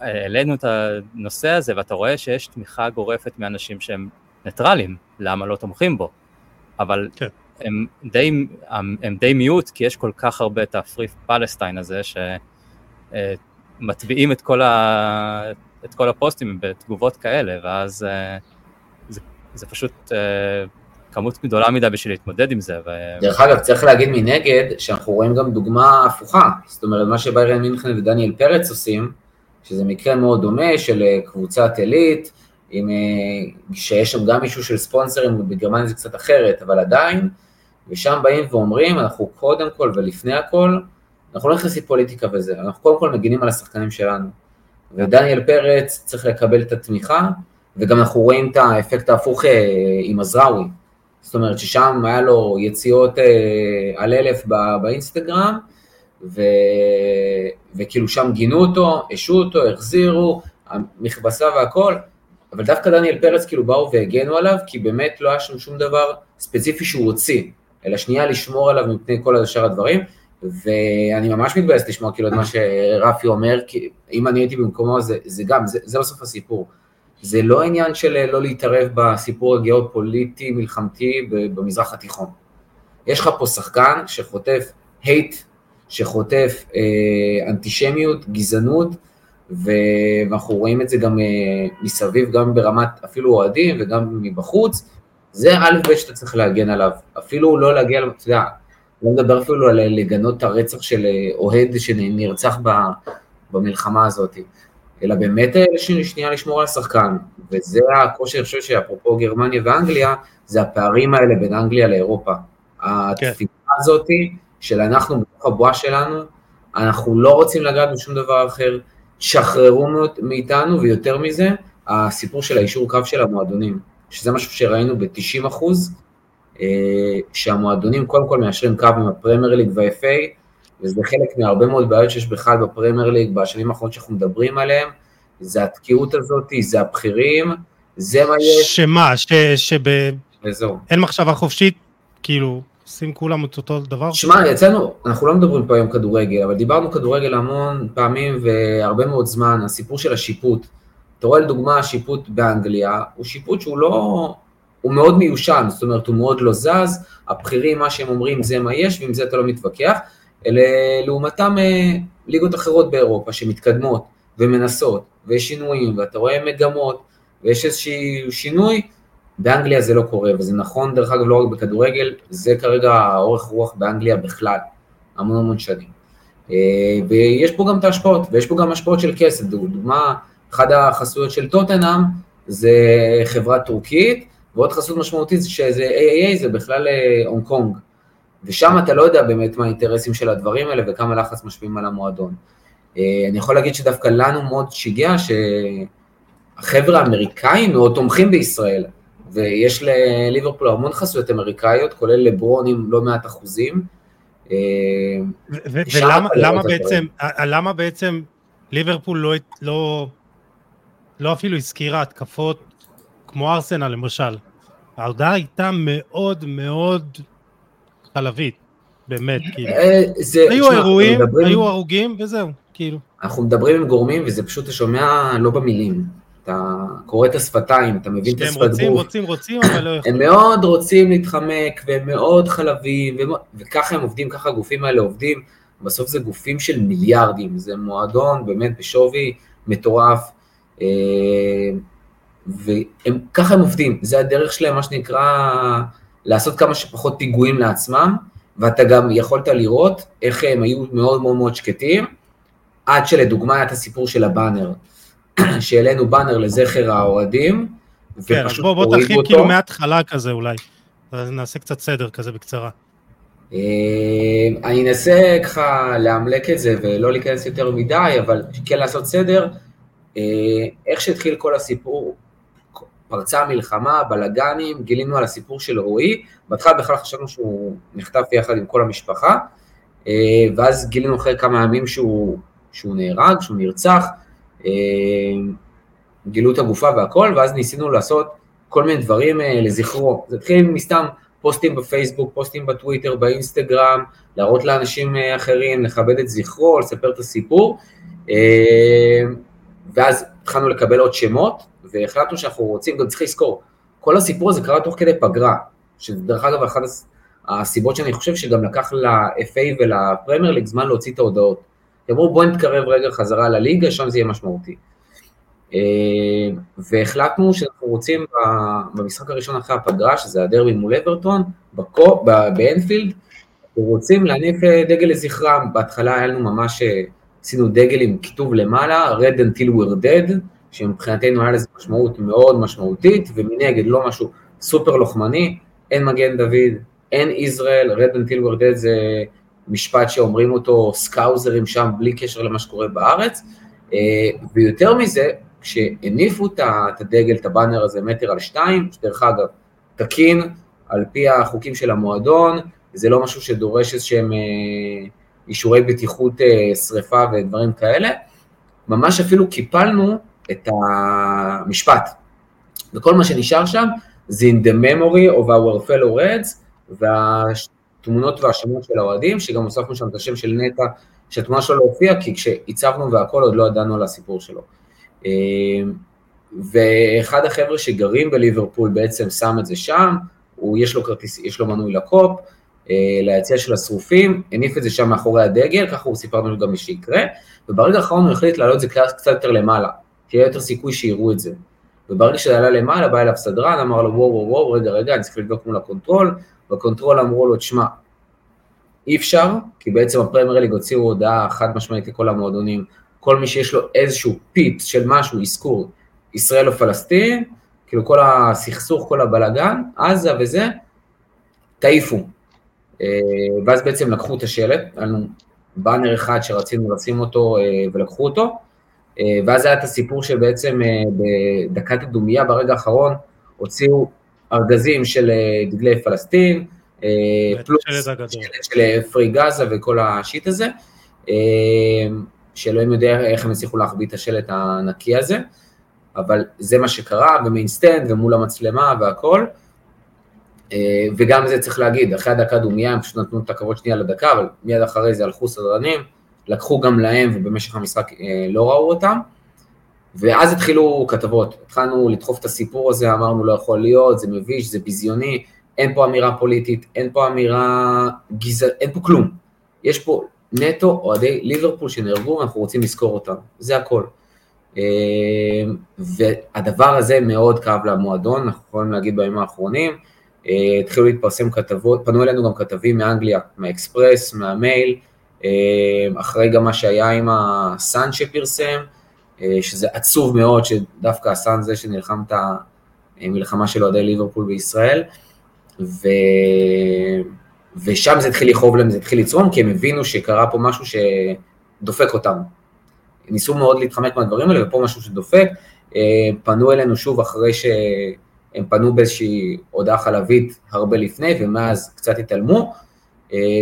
והעלינו את הנושא הזה, ואתה רואה שיש תמיכה גורפת מאנשים שהם ניטרלים, למה לא תומכים בו, אבל כן. הם, די, הם, די מיעוט, כי יש כל כך הרבה את הפרי פלסטיין הזה, שמטביעים את כל, ה, את כל הפוסטים בתגובות כאלה, ואז אה, זה, זה פשוט אה, כמות גדולה מדי בשביל להתמודד עם זה. ו... דרך אגב, צריך להגיד מנגד, שאנחנו רואים גם דוגמה הפוכה, זאת אומרת, מה שביירן מינכן ודניאל פרץ עושים, שזה מקרה מאוד דומה של אה, קבוצת עילית, עם, אה, שיש שם גם מישהו של ספונסרים, בגרמניה זה קצת אחרת, אבל עדיין, ושם באים ואומרים, אנחנו קודם כל ולפני הכל, אנחנו לא נכנסים פוליטיקה וזה, אנחנו קודם כל מגינים על השחקנים שלנו. ודניאל פרץ צריך לקבל את התמיכה, וגם אנחנו רואים את האפקט ההפוך אה, עם עזראוי, זאת אומרת ששם היה לו יציאות אה, על אלף באינסטגרם, ו... וכאילו שם גינו אותו, השעו אותו, החזירו, המכבסה והכל, אבל דווקא דניאל פרץ כאילו באו והגנו עליו, כי באמת לא היה שם שום דבר ספציפי שהוא הוציא, אלא שנייה לשמור עליו מפני כל השאר הדברים, ואני ממש מתבאס לשמוע כאילו את מה שרפי אומר, כי אם אני הייתי במקומו זה, זה גם, זה, זה בסוף הסיפור. זה לא עניין של אה, לא להתערב בסיפור הגיאופוליטי מלחמתי במזרח התיכון. יש לך פה שחקן שחוטף הייט, שחוטף אה, אנטישמיות, גזענות, ואנחנו רואים את זה גם אה, מסביב, גם ברמת אפילו אוהדים וגם מבחוץ, זה א' ב' שאתה צריך להגן עליו, אפילו לא להגיע, אתה יודע, לא מדבר אפילו על לגנות את הרצח של אה, אוהד שנרצח במלחמה הזאת. אלא באמת אה, שנייה לשמור על השחקן, וזה הקושי, אני חושב שאפרופו גרמניה ואנגליה, זה הפערים האלה בין אנגליה לאירופה. התפיסה כן. הזאת של אנחנו בתוך הבועה שלנו, אנחנו לא רוצים לגעת בשום דבר אחר, שחררו מאיתנו, ויותר מזה, הסיפור של האישור קו של המועדונים, שזה משהו שראינו ב-90 אחוז, אה, שהמועדונים קודם כל מיישרים קו עם הפרמייר ליג וה-FA, וזה חלק מהרבה מאוד בעיות שיש בכלל בפרמייר ליג בשנים האחרונות שאנחנו מדברים עליהן, זה התקיעות הזאת, זה הבכירים, זה מה יש. שמה, שבאין וזהו. מחשבה חופשית, כאילו, עושים כולם את אותו דבר? שמע, יצאנו, אנחנו לא מדברים פה היום כדורגל, אבל דיברנו כדורגל המון פעמים והרבה מאוד זמן, הסיפור של השיפוט. אתה רואה לדוגמה, השיפוט באנגליה, הוא שיפוט שהוא לא, הוא מאוד מיושן, זאת אומרת, הוא מאוד לא זז, הבכירים, מה שהם אומרים זה מה יש, ועם זה אתה לא מתווכח, אלה לעומתם אה, ליגות אחרות באירופה שמתקדמות ומנסות, ויש שינויים, ואתה רואה מגמות, ויש איזשהו שינוי, באנגליה זה לא קורה, וזה נכון דרך אגב לא רק בכדורגל, זה כרגע האורך רוח באנגליה בכלל, המון המון שנים. אה, ויש פה גם את ההשפעות, ויש פה גם השפעות של כסף, דוגמה, אחת החסויות של טוטנאם זה חברה טורקית, ועוד חסות משמעותית שזה AAA, זה בכלל אה, הונג קונג. ושם אתה לא יודע באמת מה האינטרסים של הדברים האלה וכמה לחץ משפיעים על המועדון. אה, אני יכול להגיד שדווקא לנו מאוד שיגע שהחבר'ה האמריקאים מאוד תומכים בישראל, ויש לליברפול המון חסויות אמריקאיות, כולל לברון עם לא מעט אחוזים. אה, ולמה בעצם, למה בעצם ליברפול לא, לא, לא אפילו הזכירה התקפות כמו ארסנל למשל? ההודעה הייתה מאוד מאוד חלבית, באמת, כאילו. אה, היו אירועים, היו הרוגים וזהו, כאילו. אנחנו מדברים עם גורמים וזה פשוט, אתה שומע לא במילים. אתה קורא את השפתיים, אתה מבין את השפת גוף. הם רוצים, רוצים, רוצים, אבל לא יכולים. הם מאוד רוצים להתחמק, והם מאוד חלבים, וככה הם עובדים, ככה הגופים האלה עובדים. בסוף זה גופים של מיליארדים, זה מועדון באמת בשווי מטורף, אה, וככה הם עובדים, זה הדרך שלהם, מה שנקרא, לעשות כמה שפחות פיגועים לעצמם, ואתה גם יכולת לראות איך הם היו מאוד מאוד מאוד שקטים, עד שלדוגמה היה את הסיפור של הבאנר. שהעלינו באנר לזכר האוהדים, כן, ופשוט בוא, בוא תרחיב כאילו מההתחלה כזה אולי, אז נעשה קצת סדר כזה בקצרה. אה, אני אנסה ככה לאמלק את זה ולא להיכנס יותר מדי, אבל כן לעשות סדר. אה, איך שהתחיל כל הסיפור, פרצה המלחמה, בלאגנים, גילינו על הסיפור של רועי, בהתחלה בכלל חשבנו שהוא נחטף יחד עם כל המשפחה, אה, ואז גילינו אחרי כמה ימים שהוא, שהוא נהרג, שהוא נרצח, אה, גילו את הגופה והכל, ואז ניסינו לעשות כל מיני דברים אה, לזכרו. זה התחיל מסתם פוסטים בפייסבוק, פוסטים בטוויטר, באינסטגרם, להראות לאנשים אחרים, לכבד את זכרו, לספר את הסיפור, ואז התחלנו לקבל עוד שמות, והחלטנו שאנחנו רוצים, גם צריך לזכור, כל הסיפור הזה קרה תוך כדי פגרה, שדרך אגב אחת הסיבות שאני חושב שגם לקח ל-FA ולפרמייר ליג זמן להוציא את ההודעות. אמרו בואי נתקרב רגע חזרה לליגה, שם זה יהיה משמעותי. אה, והחלטנו שאנחנו רוצים במשחק הראשון אחרי הפגרה, שזה הדרבי מול אברטון, באנפילד, אנחנו רוצים להניף אה, דגל לזכרם. בהתחלה היה לנו ממש, אה, עשינו דגל עם כיתוב למעלה, Red until we're dead, שמבחינתנו היה לזה משמעות מאוד משמעותית, ומנגד לא משהו סופר לוחמני, אין מגן דוד, אין ישראל, until we're dead זה משפט שאומרים אותו סקאוזרים שם בלי קשר למה שקורה בארץ, אה, ויותר מזה, כשהניפו את הדגל, את הבאנר הזה מטר על שתיים, שדרך אגב, תקין על פי החוקים של המועדון, זה לא משהו שדורש איזשהם אה, אישורי בטיחות אה, שריפה ודברים כאלה, ממש אפילו קיפלנו את המשפט. וכל מה שנשאר שם זה in the memory of our fellow reds, וה... התמונות והשמות של האוהדים, שגם הוספנו שם את השם של נטע, שהתמונה שלו לא הופיעה, כי כשהצבנו והכל עוד לא ידענו על הסיפור שלו. אה, ואחד החבר'ה שגרים בליברפול בעצם שם את זה שם, הוא יש לו כרטיס, יש לו מנוי לקופ, אה, ליציע של השרופים, הניף את זה שם מאחורי הדגל, ככה הוא סיפר לנו גם שיקרה, וברגע האחרון הוא החליט להעלות את זה קצת יותר למעלה, כי יהיה יותר סיכוי שיראו את זה. וברגע שזה עלה למעלה, בא אליו סדרן, אמר לו וואו וואו רגע רגע, אני צריך לבדוק מול ה control, ב control אמרו לו, תשמע, אי אפשר, כי בעצם הפרמייר ליג הוציאו הודעה חד משמעית לכל המועדונים, כל מי שיש לו איזשהו פיפס של משהו, אזכור, ישראל או פלסטין, כאילו כל הסכסוך, כל הבלגן, עזה וזה, תעיפו. אה, ואז בעצם לקחו את השלט, היה לנו באנר אחד שרצינו לשים אותו אה, ולקחו אותו, ואז היה את הסיפור שבעצם בדקת הדומייה ברגע האחרון הוציאו ארגזים של אה, דגלי פלסטין, אה, פלוס של free Gaza וכל ה shit הזה, אה, שאלוהים יודע איך הם הצליחו להחביא את השלט הענקי הזה, אבל זה מה שקרה, ו main stand ומול המצלמה והכל, אה, וגם זה צריך להגיד, אחרי הדקה דומיה הם פשוט נתנו את הכבוד שנייה לדקה, אבל מיד אחרי זה הלכו סדרנים, לקחו גם להם ובמשך המשחק אה, לא ראו אותם, ואז התחילו כתבות, התחלנו לדחוף את הסיפור הזה, אמרנו לא יכול להיות, זה מביש, זה ביזיוני, אין פה אמירה פוליטית, אין פה אמירה גזענית, אין פה כלום. יש פה נטו אוהדי ליברפול שנהרגו ואנחנו רוצים לזכור אותם, זה הכל. אה, והדבר הזה מאוד כאב למועדון, אנחנו יכולים להגיד בימים האחרונים, אה, התחילו להתפרסם כתבות, פנו אלינו גם כתבים מאנגליה, מהאקספרס, מהמייל, אחרי גם מה שהיה עם הסאן שפרסם, שזה עצוב מאוד שדווקא הסאן זה שנלחם את המלחמה של אוהדי ליברפול בישראל, ו... ושם זה התחיל לכאוב להם, זה התחיל לצרום, כי הם הבינו שקרה פה משהו שדופק אותם. ניסו מאוד להתחמק מהדברים האלה, ופה משהו שדופק. אה, פנו אלינו שוב אחרי שהם פנו באיזושהי הודעה חלבית הרבה לפני, ומאז קצת התעלמו, אה,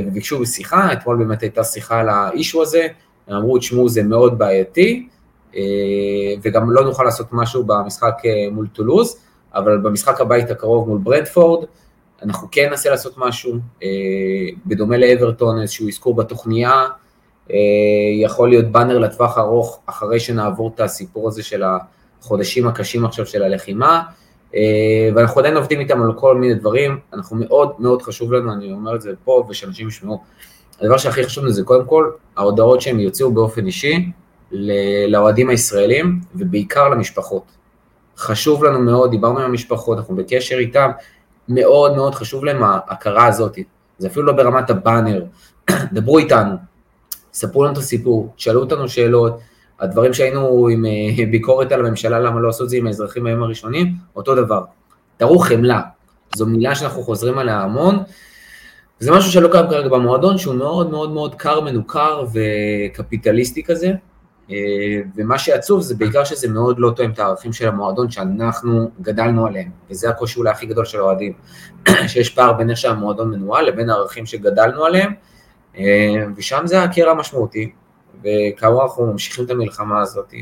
וביקשו שיחה, אתמול באמת הייתה שיחה על האישו הזה, הם אמרו, תשמעו, זה מאוד בעייתי, אה, וגם לא נוכל לעשות משהו במשחק מול טולוז, אבל במשחק הבית הקרוב מול ברנדפורד, אנחנו כן ננסה לעשות משהו, אה, בדומה לאברטון, איזשהו אזכור בתוכניה, אה, יכול להיות באנר לטווח ארוך, אחרי שנעבור את הסיפור הזה של החודשים הקשים עכשיו של הלחימה, אה, ואנחנו עדיין עובדים איתם על כל מיני דברים, אנחנו מאוד מאוד חשוב לנו, אני אומר את זה פה ושאנשים ישמעו, הדבר שהכי חשוב לנו זה קודם כל, ההודעות שהם יוציאו באופן אישי לאוהדים הישראלים, ובעיקר למשפחות. חשוב לנו מאוד, דיברנו עם המשפחות, אנחנו בקשר איתם, מאוד מאוד חשוב להם ההכרה הזאת. זה אפילו לא ברמת הבאנר. דברו איתנו, ספרו לנו את הסיפור, שאלו אותנו שאלות, הדברים שהיינו עם אה, ביקורת על הממשלה, למה לא עשו את זה עם האזרחים בימים הראשונים, אותו דבר. תראו חמלה, זו מילה שאנחנו חוזרים עליה המון. זה משהו שלא קיים כרגע במועדון, שהוא מאוד מאוד מאוד קר, מנוכר וקפיטליסטי כזה, אה, ומה שעצוב זה בעיקר שזה מאוד לא תואם את הערכים של המועדון שאנחנו גדלנו עליהם, וזה הקושי אולי הכי גדול של האוהדים, שיש פער בין איך שהמועדון מנוהל לבין הערכים שגדלנו עליהם, אה, ושם זה הקרע המשמעותי, וכאמור אנחנו ממשיכים את המלחמה הזאת,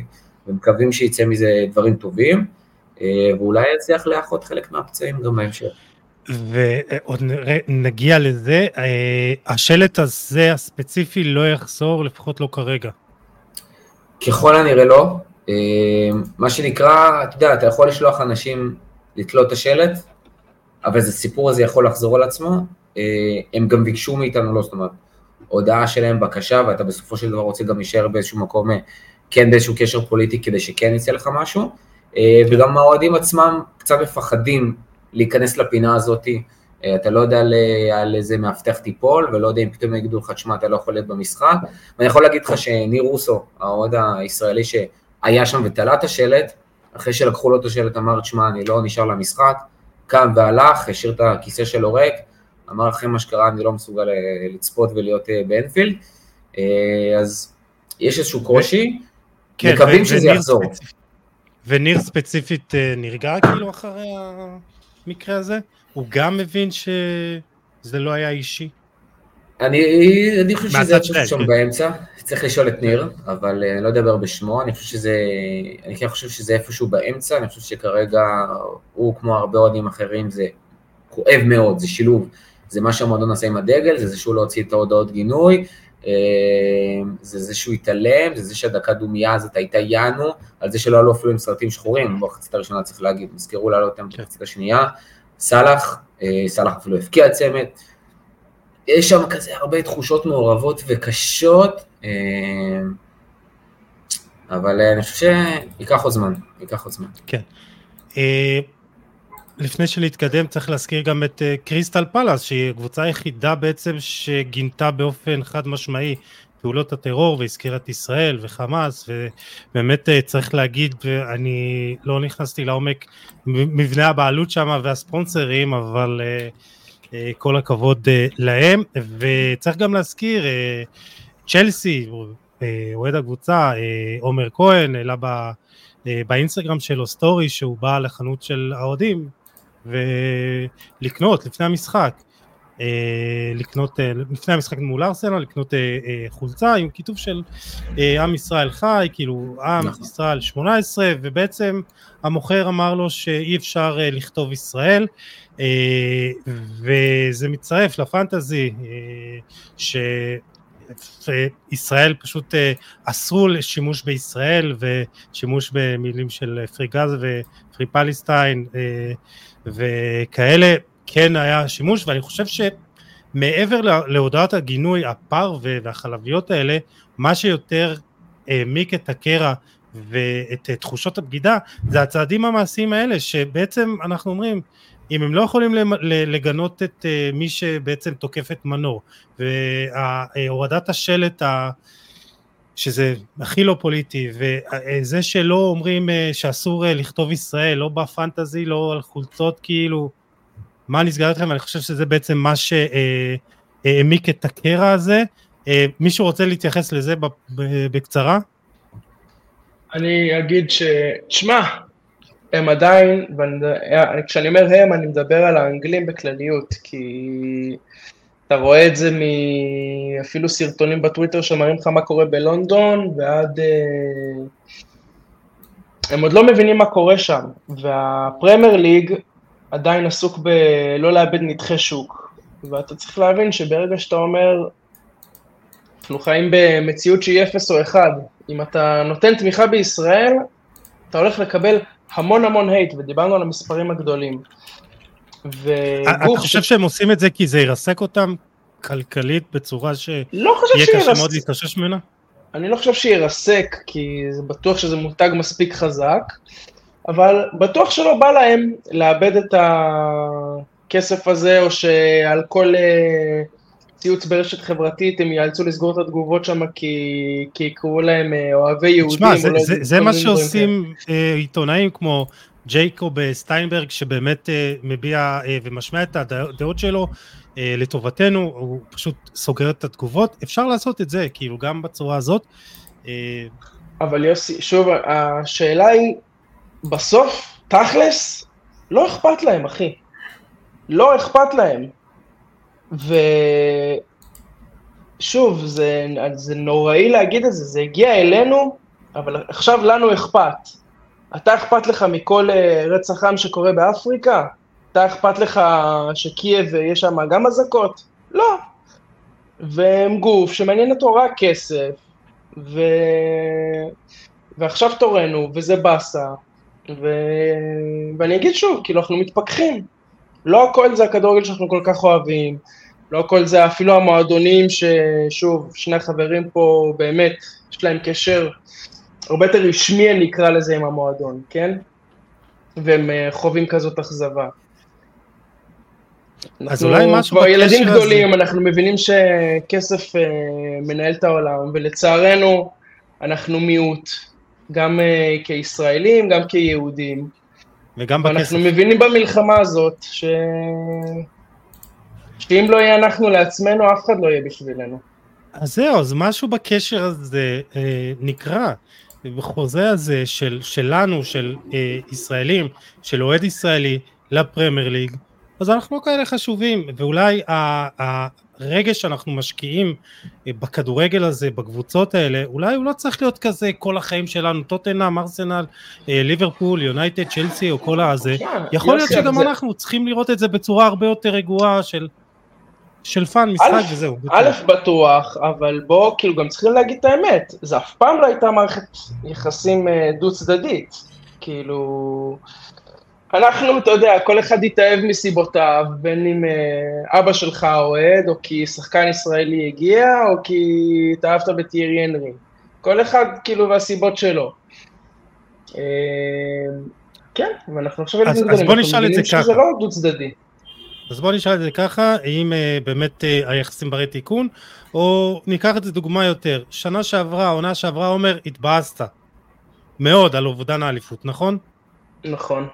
ומקווים שיצא מזה דברים טובים, אה, ואולי יצליח לאחות חלק מהפצעים גם בהמשך. ועוד נגיע לזה, השלט הזה הספציפי לא יחזור, לפחות לא כרגע. ככל הנראה לא. אה, מה שנקרא, אתה יודע, אתה יכול לשלוח אנשים לתלות את השלט, אבל זה סיפור הזה יכול לחזור על עצמו. אה, הם גם ביקשו מאיתנו, לא, זאת אומרת, הודעה שלהם, בקשה, ואתה בסופו של דבר רוצה גם להישאר באיזשהו מקום, אה, כן באיזשהו קשר פוליטי כדי שכן יצא לך משהו. וגם האוהדים עצמם קצת מפחדים להיכנס לפינה הזאתי. אה, אתה לא יודע על, איזה מאבטח תיפול, ולא יודע אם פתאום יגידו לך, שמע, אתה לא יכול להיות במשחק. ואני יכול להגיד לך שניר רוסו, האוהד הישראלי שהיה שם ותלה את השלט, אחרי שלקחו לו את השלט אמר, שמע, אני לא נשאר למשחק, קם והלך, השאיר את הכיסא שלו ריק, אמר אחרי מה שקרה, אני לא מסוגל אה, לצפות ולהיות אה, באנפילד. אז יש איזשהו קושי, כן, מקווים שזה יחזור. ספציפ... וניר ספציפית נרגע כאילו אחרי המקרה הזה? הוא גם מבין שזה לא היה אישי? אני, אני חושב שזה איפשהו שם כן. באמצע, צריך לשאול את ניר, אבל אני לא אדבר בשמו, אני חושב שזה, אני כן חושב שזה איפשהו באמצע, אני חושב שכרגע הוא כמו הרבה אוהדים אחרים, זה כואב מאוד, זה שילוב, זה מה שהמועדון עשה עם הדגל, זה זה שהוא לא הוציא את ההודעות גינוי, אה, זה זה שהוא התעלם, זה זה שהדקה דומייה הזאת הייתה יאנו, על זה שלא עלו אפילו עם סרטים שחורים, במחצית הראשונה צריך להגיד, נזכרו לעלות אותם במחצית השנייה, סאלח, אה, סאלח אפילו הפקיע צמד, יש שם כזה הרבה תחושות מעורבות וקשות, אה, אבל אני חושב שייקח עוד זמן, ייקח עוד זמן. כן. אה, לפני שנתקדם צריך להזכיר גם את קריסטל פלאס שהיא הקבוצה היחידה בעצם שגינתה באופן חד משמעי פעולות הטרור והזכירה את ישראל וחמאס ובאמת אה, צריך להגיד אני לא נכנסתי לעומק מבנה הבעלות שם והספונסרים אבל אה, אה, כל הכבוד להם. וצריך גם להזכיר צ'לסי אוהד הקבוצה עומר כהן העלה באינסטגרם שלו סטורי שהוא בא לחנות של האוהדים ולקנות לפני המשחק אה, לקנות, אה, לפני המשחק מול ארסנל, לקנות אה, חולצה עם כיתוב של עם ישראל חי, כאילו עם נכון. ישראל 18, ובעצם המוכר אמר לו שאי אפשר לכתוב ישראל, וזה מצטרף לפנטזי אה, שישראל פשוט אסרו לשימוש בישראל ושימוש במילים של פרי גז ופרי פלסטיין וכאלה, כן היה שימוש ואני חושב שמעבר לה- להודעת הגינוי הפר והחלביות האלה, מה שיותר העמיק את הקרע ואת תחושות הבגידה זה הצעדים המעשיים האלה שבעצם אנחנו אומרים אם הם לא יכולים לגנות את אה, מי שבעצם תוקף את מנור והורדת השלט ה... שזה הכי לא פוליטי וזה שלא אומרים אה, שאסור אה, לכתוב ישראל לא בפנטזי לא על חולצות כאילו מה נסגר אתכם אני חושב שזה בעצם מה שהעמיק את הקרע הזה אה, מישהו רוצה להתייחס לזה בקצרה? אני אגיד ש... תשמע, הם עדיין, ואני- כשאני אומר הם, אני מדבר על האנגלים בכלליות, כי אתה רואה את זה מאפילו סרטונים בטוויטר שמראים לך מה קורה בלונדון, ועד... אה, הם עוד לא מבינים מה קורה שם, והפרמייר ליג עדיין עסוק בלא לאבד נתחי שוק, ואתה צריך להבין שברגע שאתה אומר, אנחנו חיים במציאות שהיא אפס או אחד, אם אתה נותן תמיכה בישראל, אתה הולך לקבל המון המון הייט, ודיברנו על המספרים הגדולים. אתה וגוף חושב שהם עושים את זה כי זה ירסק אותם כלכלית בצורה שיהיה לא קשה מאוד להתאושש ממנה? אני לא חושב שירסק, כי זה בטוח שזה מותג מספיק חזק, אבל בטוח שלא בא להם לאבד את הכסף הזה, או שעל כל אה, ציוץ ברשת חברתית הם יאלצו לסגור את התגובות שם כי, כי יקראו להם אה, אוהבי יהודים. תשמע, זה, לא זה, זה כל מה שעושים אה, עיתונאים כמו ג'ייקוב סטיינברג, שבאמת מביע ומשמיע את הדעות שלו לטובתנו, הוא פשוט סוגר את התגובות. אפשר לעשות את זה, כאילו, גם בצורה הזאת. אה, אבל יוסי, שוב, השאלה היא, בסוף, תכלס, לא אכפת להם, אחי. לא אכפת להם. ושוב, זה, זה נוראי להגיד את זה, זה הגיע אלינו, אבל עכשיו לנו אכפת. אתה אכפת לך מכל אה, רצח עם שקורה באפריקה? אתה אכפת לך שקייב יש שם גם אזעקות? לא. והם גוף שמעניין אותו רק כסף, ו... ועכשיו תורנו, וזה באסה, ו... ואני אגיד שוב, כאילו אנחנו מתפכחים. לא הכל זה הכדורגל שאנחנו כל כך אוהבים, לא הכל זה אפילו המועדונים ששוב, שני החברים פה באמת, יש להם קשר הרבה יותר רשמי אני אקרא לזה עם המועדון, כן? והם אה, חווים כזאת אכזבה. אז אנחנו אולי משהו כבר בקשר ילדים הזה- גדולים, אנחנו מבינים שכסף אה, מנהל את העולם, ולצערנו אנחנו מיעוט, גם אה, כישראלים, גם כיהודים, וגם בכסף. ואנחנו מבינים במלחמה הזאת, ש... שאם לא יהיה אנחנו לעצמנו, אף אחד לא יהיה בשבילנו. אז זהו, אז משהו בקשר הזה אה, נקרא, בחוזה הזה של, שלנו, של אה, ישראלים, של אוהד ישראלי לפרמייר ליג, אז אנחנו לא כאלה חשובים, ואולי הרגש שאנחנו משקיעים אה, בכדורגל הזה, בקבוצות האלה, אולי הוא לא צריך להיות כזה כל החיים שלנו, טוטנאם, ארסנל, אה, ליברפול, יונייטד, צ'לסי או כל הזה, תשמע, יכול להיות שגם זה- אנחנו צריכים לראות את זה בצורה הרבה יותר רגועה של, של fun, משחק וזהו. א', בטוח, אבל בוא, כאילו, גם צריכים להגיד את האמת, זה אף פעם לא הייתה מערכת יחסים אה, דו-צדדית. כאילו, אנחנו, אתה יודע, כל אחד התאהב מסיבותיו, בין אם אה, אבא שלך אוהד, או כי שחקן ישראלי הגיע, או כי התאהבת בטיירי הנרי. כל אחד, כאילו, והסיבות שלו. אה, כן, ואנחנו עכשיו אז- אז בוא נשאל את זה מבינים שזה ככה. לא דו-צדדי. אז בוא נשאל את זה ככה, האם uh, באמת uh, היחסים ברי תיקון, או ניקח את זה דוגמה יותר, שנה שעברה, עונה שעברה, עומר, התבאסת מאוד על אובדן האליפות, נכון? נכון.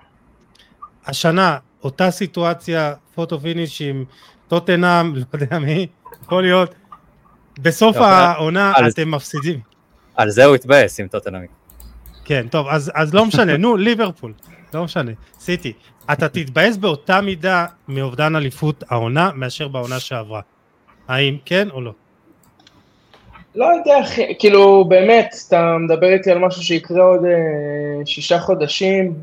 השנה, אותה סיטואציה, פוטו פיניש עם טוטנאם, לא יודע מי, יכול להיות, בסוף העונה אתם מפסידים. על זה הוא התבאס עם טוטנאמי. כן, טוב, אז, אז לא משנה, נו, ליברפול. לא משנה, סיטי. אתה תתבאס באותה מידה מאובדן אליפות העונה מאשר בעונה שעברה. האם כן או לא? לא יודע, כאילו, באמת, אתה מדבר איתי על משהו שיקרה עוד אה, שישה חודשים,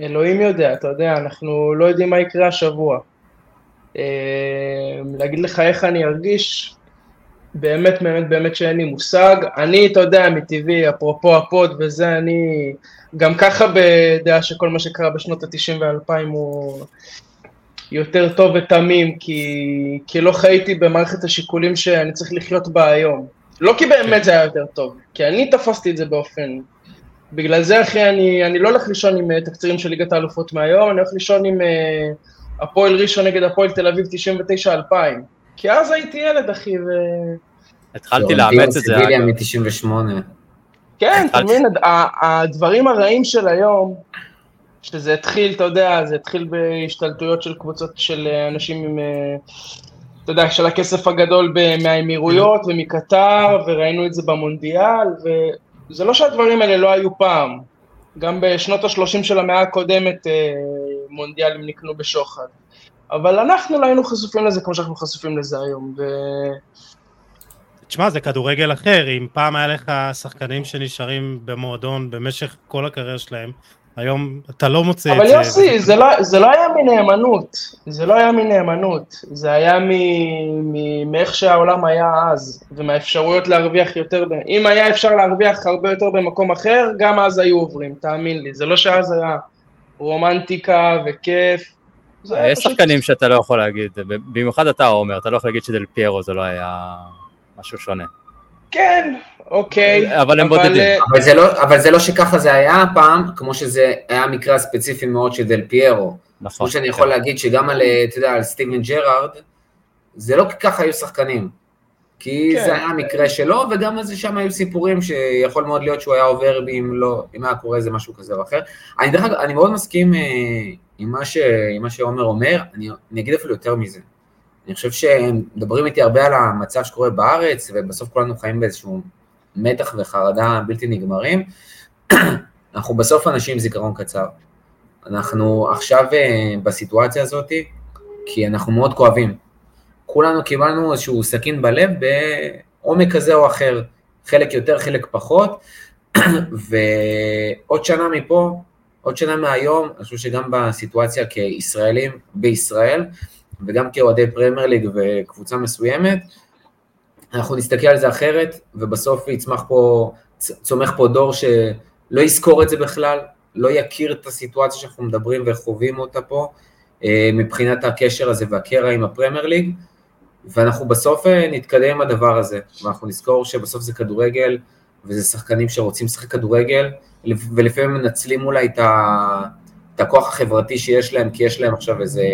אלוהים יודע, אתה יודע, אנחנו לא יודעים מה יקרה השבוע. אה, להגיד לך איך אני ארגיש, באמת, באמת, באמת שאין לי מושג. אני, אתה יודע, מטבעי, אפרופו הפוד וזה, אני גם ככה בדעה שכל מה שקרה בשנות ה-90 וה-2000 הוא יותר טוב ותמים, כי, כי לא חייתי במערכת השיקולים שאני צריך לחיות בה היום. לא כי באמת זה היה יותר טוב, כי אני תפסתי את זה באופן... בגלל זה, אחי, אני, אני לא הולך לישון עם uh, תקצירים של ליגת האלופות מהיום, אני הולך לישון עם uh, הפועל ראשון נגד הפועל תל אביב 99-2000. כי אז הייתי ילד, אחי, ו... התחלתי לאמץ את זה. סיביליה מ-98. כן, אתה מבין, הדברים הרעים של היום, שזה התחיל, אתה יודע, זה התחיל בהשתלטויות של קבוצות של אה, אנשים עם, אה, אתה יודע, של הכסף הגדול מהאמירויות ומקטר, וראינו את זה במונדיאל, וזה לא שהדברים האלה לא היו פעם. גם בשנות ה-30 של המאה הקודמת אה, מונדיאלים נקנו בשוחד. אבל אנחנו לא היינו חשופים לזה כמו שאנחנו חשופים לזה היום. ו... תשמע, זה כדורגל אחר, אם פעם היה לך שחקנים שנשארים במועדון במשך כל הקריירה שלהם, היום אתה לא מוצא את זה. אבל יוסי, זה לא, זה לא היה מנאמנות, זה לא היה מנאמנות, זה היה מאיך שהעולם היה אז, ומהאפשרויות להרוויח יותר, אם היה אפשר להרוויח הרבה יותר במקום אחר, גם אז היו עוברים, תאמין לי, זה לא שאז היה רומנטיקה וכיף. יש שחקנים שאתה לא יכול להגיד, במיוחד אתה אומר, אתה לא יכול להגיד שדל פיירו זה לא היה... משהו שונה. כן, אוקיי. אבל הם בודדים. אה, אבל זה, לא, אבל זה לא שככה זה היה פעם, כמו שזה היה מקרה ספציפי מאוד של דל פיירו. נכון. כמו שאני יכול כן. להגיד שגם על, אה, אתה יודע, על סטיבן ג'רארד, זה לא ככה היו שחקנים. כי כן. זה היה המקרה שלו, וגם אז שם היו סיפורים שיכול מאוד להיות שהוא היה עובר אם לא, אם היה קורה איזה משהו כזה או אחר. אני דרך אגב, אני מאוד מסכים אה, עם מה שעומר אומר, אני, אני אגיד אפילו יותר מזה. אני חושב שהם מדברים איתי הרבה על המצב שקורה בארץ, ובסוף כולנו חיים באיזשהו מתח וחרדה בלתי נגמרים. אנחנו בסוף אנשים עם זיכרון קצר. אנחנו עכשיו אה, בסיטואציה הזאת, כי אנחנו מאוד כואבים. כולנו קיבלנו איזשהו סכין בלב בעומק כזה או אחר, חלק יותר, חלק פחות, ועוד שנה מפה, עוד שנה מהיום, אני חושב שגם בסיטואציה כישראלים בישראל, וגם כאוהדי פרמייר ליג וקבוצה מסוימת, אנחנו נסתכל על זה אחרת, ובסוף יצמח פה, צומח פה דור שלא יזכור את זה בכלל, לא יכיר את הסיטואציה שאנחנו מדברים וחווים אותה פה, אה, מבחינת הקשר הזה והקרע עם הפרמייר ליג, ואנחנו בסוף אה, נתקדם עם הדבר הזה, ואנחנו נזכור שבסוף זה כדורגל, וזה שחקנים שרוצים לשחק כדורגל, ולפעמים מנצלים אולי את, ה, את הכוח החברתי שיש להם, כי יש להם עכשיו איזה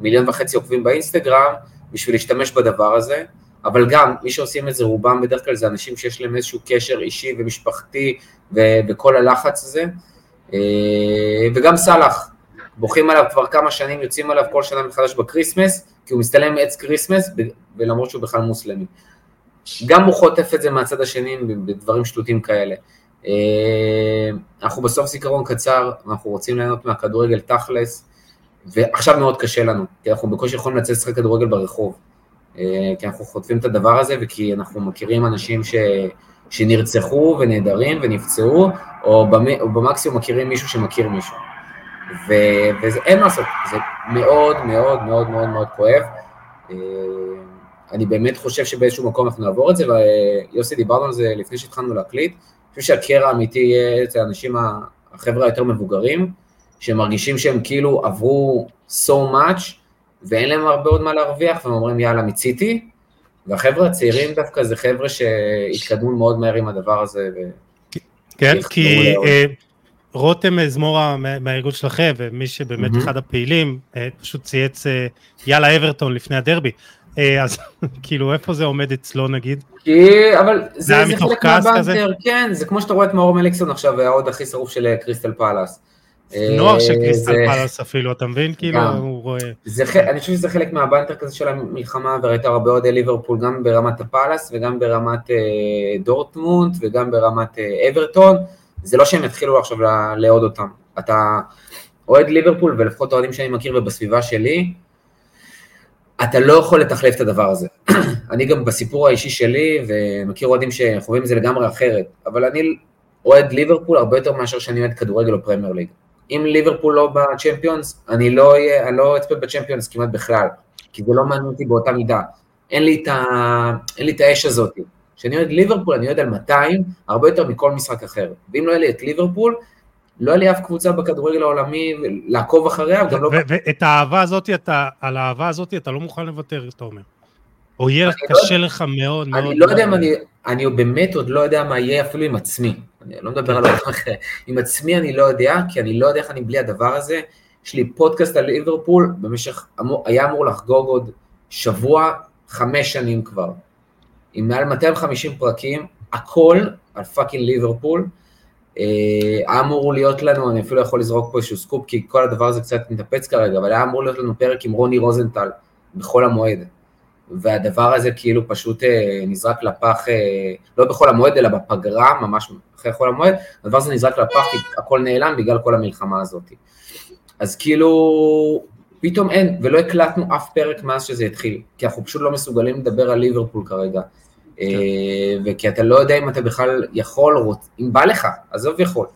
מיליון וחצי עוקבים באינסטגרם בשביל להשתמש בדבר הזה, אבל גם מי שעושים את זה רובם בדרך כלל זה אנשים שיש להם איזשהו קשר אישי ומשפחתי וכל הלחץ הזה, אה, וגם סאלח, בוכים עליו כבר כמה שנים, יוצאים עליו כל שנה מחדש בקריסמס, כי הוא מצטלם עם עץ קריסמס, ולמרות שהוא בכלל מוסלמי. גם הוא חוטף את זה מהצד השני בדברים שטותיים כאלה. אה, אנחנו בסוף זיכרון קצר, אנחנו רוצים ליהנות מהכדורגל תכלס, ועכשיו מאוד קשה לנו, כי אנחנו בקושי יכולים לצאת לשחק כדורגל ברחוב, אה, כי אנחנו חוטפים את הדבר הזה וכי אנחנו מכירים אנשים ש... שנרצחו ונעדרים ונפצעו, או, במ... או במקסימום מכירים מישהו שמכיר מישהו. ו... ואין מה לעשות, זה מאוד מאוד מאוד מאוד מאוד כואב. אה, אני באמת חושב שבאיזשהו מקום אנחנו נעבור את זה, ויוסי דיברנו על זה לפני שהתחלנו להקליט, אני חושב שהקרע האמיתי יהיה אצל האנשים, החבר'ה היותר מבוגרים, שמרגישים שהם כאילו עברו so much, ואין להם הרבה עוד מה להרוויח, והם אומרים יאללה מיציתי, והחבר'ה הצעירים דווקא זה חבר'ה שהתקדמו מאוד מהר עם הדבר הזה. ו... כן, כי אה, רותם זמורה מהארגון שלכם, ומי שבאמת אחד הפעילים, אה, פשוט צייץ אה, יאללה אברטון לפני הדרבי. אז כאילו איפה זה עומד אצלו נגיד? כי, אבל זה, זה, זה חלק מהבנקר, כן, זה כמו שאתה רואה את מאור מליקסון עכשיו, העוד הכי שרוף של קריסטל פלאס. נוער של קריסטל פלאס אפילו, אתה מבין? כאילו, הוא רואה... אני חושב שזה חלק מה banter כזה של המלחמה, וראית הרבה אוהדי ליברפול גם ברמת הפלאס וגם ברמת אה, דורטמונד וגם ברמת אה, אברטון. זה לא שהם יתחילו עכשיו לאהוד אותם. אתה... אוהד ליברפול, ולפחות אוהדים שאני מכיר ובסביבה שלי, אתה לא יכול להחליף את הדבר הזה. אני גם בסיפור האישי שלי, ומכיר אוהדים שחווים את זה לגמרי אחרת, אבל אני אוהד ליברפול הרבה יותר מאשר שאני אוהד כדורגל או פרמייר ליג. אם ליברפול לא בצ'מפיונס, אני לא, אני לא אצפה בצ'מפיונס כמעט בכלל, כי זה לא מעניין אותי באותה מידה. אין לי את, ה... אין לי את האש הזאת. כשאני אוהד ליברפול, אני אוהד על 200, הרבה יותר מכל משחק אחר. ואם לא יהיה לי את ליברפול, לא היה לי אף קבוצה בכדורגל העולמי לעקוב אחריה, גם לא... ואת האהבה הזאת, אתה, על האהבה הזאת אתה לא מוכן לוותר, אתה אומר. או יהיה לא קשה לא, לך מאוד מאוד. אני לא יודע אם אני, אני באמת עוד לא יודע מה יהיה אפילו עם עצמי. אני לא מדבר על אוהד אחר. עם עצמי אני לא יודע, כי אני לא יודע איך אני בלי הדבר הזה. יש לי פודקאסט על ליברפול, במשך, היה אמור לחגוג עוד שבוע, חמש שנים כבר. עם מעל 250 פרקים, הכל על fucking ליברפול. היה אמור להיות לנו, אני אפילו יכול לזרוק פה איזשהו סקופ, כי כל הדבר הזה קצת מתנפץ כרגע, אבל היה אמור להיות לנו פרק עם רוני רוזנטל בחול המועד. והדבר הזה כאילו פשוט אה, נזרק לפח, אה, לא בחול המועד, אלא בפגרה, ממש אחרי חול המועד, הדבר הזה נזרק לפח כי הכל נעלם בגלל כל המלחמה הזאת. אז כאילו, פתאום אין, ולא הקלטנו אף פרק מאז שזה התחיל, כי אנחנו פשוט לא מסוגלים לדבר על ליברפול כרגע. כן. וכי אתה לא יודע אם אתה בכלל יכול. אם בא לך, עזוב יכול,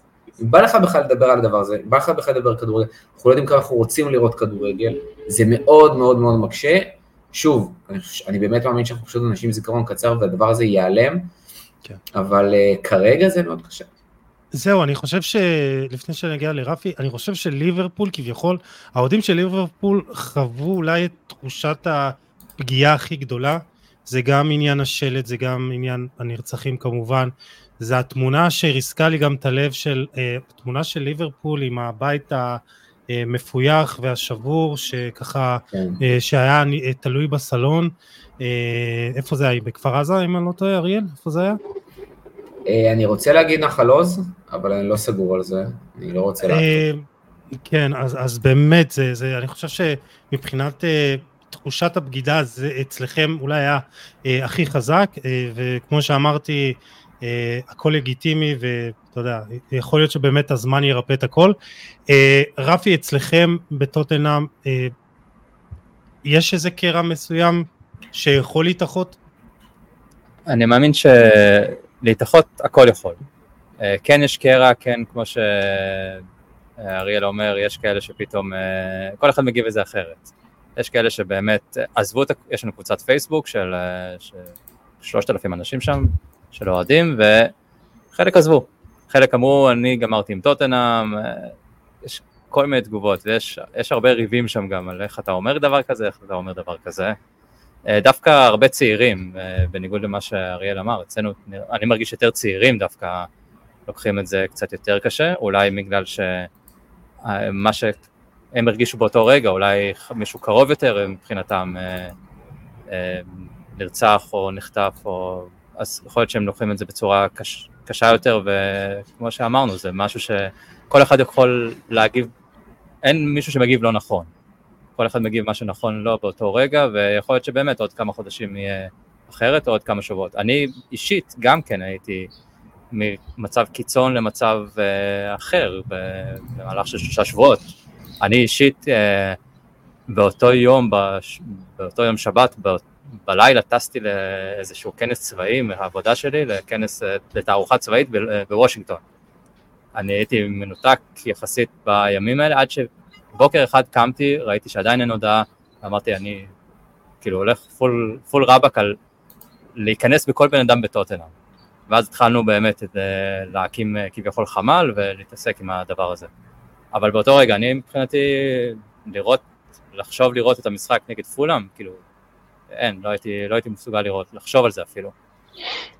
אם בא לך בכלל לדבר על הדבר הזה, אם בא לך בכלל לדבר על כדורגל, אנחנו לא יודעים כמה אנחנו רוצים לראות כדורגל, זה מאוד מאוד מאוד מקשה. שוב, אני, אני באמת מאמין שאנחנו פשוט אנשים עם זיכרון קצר והדבר הזה ייעלם, כן. אבל uh, כרגע זה מאוד קשה. זהו, אני חושב שלפני שאני אגיע לרפי, אני חושב שליברפול כביכול, האוהדים של ליברפול חוו אולי את תחושת הפגיעה הכי גדולה זה גם עניין השלט, זה גם עניין הנרצחים כמובן, זה התמונה שריסקה לי גם את הלב של, אה, התמונה של ליברפול עם הבית המפויח והשבור, שככה, כן. אה, שהיה אה, תלוי בסלון, איפה זה היה? בכפר עזה, אם אני לא טועה, אריאל? איפה זה היה? אני רוצה להגיד נחל עוז, אבל אני לא סגור על זה, אני לא רוצה להגיד. כן, אז, אז באמת, זה, זה, אני חושב שמבחינת תחושת הבגידה זה אצלכם אולי היה אה, הכי חזק, אה, וכמו שאמרתי, אה, הכל לגיטימי, ואתה יודע, יכול להיות שבאמת הזמן ירפא את הכל. אה, רפי, אצלכם בטוטנאם, אה, יש איזה קרע מסוים שיכול להתאחות? אני מאמין שלהתאחות הכל יכול. אה, כן יש קרע, כן כמו שאריאל אומר, יש כאלה שפתאום, אה, כל אחד מגיב לזה אחרת. יש כאלה שבאמת עזבו את, יש לנו קבוצת פייסבוק של שלושת אלפים אנשים שם, של אוהדים, וחלק עזבו. חלק אמרו, אני גמרתי עם טוטנאם, יש כל מיני תגובות, ויש הרבה ריבים שם גם על איך אתה אומר דבר כזה, איך אתה אומר דבר כזה. דווקא הרבה צעירים, בניגוד למה שאריאל אמר, אצלנו, אני מרגיש יותר צעירים דווקא לוקחים את זה קצת יותר קשה, אולי בגלל שמה ש... הם הרגישו באותו רגע, אולי מישהו קרוב יותר מבחינתם אה, אה, נרצח או נחטף, או... אז יכול להיות שהם לוקחים את זה בצורה קש... קשה יותר, וכמו שאמרנו, זה משהו שכל אחד יכול להגיב, אין מישהו שמגיב לא נכון. כל אחד מגיב מה שנכון לו באותו רגע, ויכול להיות שבאמת עוד כמה חודשים יהיה אחרת, או עוד כמה שבועות. אני אישית גם כן הייתי ממצב קיצון למצב uh, אחר במהלך של שלושה שבועות. אני אישית אה, באותו יום, באותו יום שבת, בלילה טסתי לאיזשהו כנס צבאי מהעבודה שלי, לכנס, אה, לתערוכה צבאית אה, בוושינגטון. אני הייתי מנותק יחסית בימים האלה, עד שבוקר אחד קמתי, ראיתי שעדיין אין הודעה, אמרתי, אני כאילו הולך full, full רבאק על להיכנס בכל בן אדם בטוטנאם. ואז התחלנו באמת להקים כביכול חמ"ל ולהתעסק עם הדבר הזה. אבל באותו רגע, אני מבחינתי, לראות, לחשוב לראות את המשחק נגד פולאם, כאילו, אין, לא הייתי, לא הייתי מסוגל לראות, לחשוב על זה אפילו.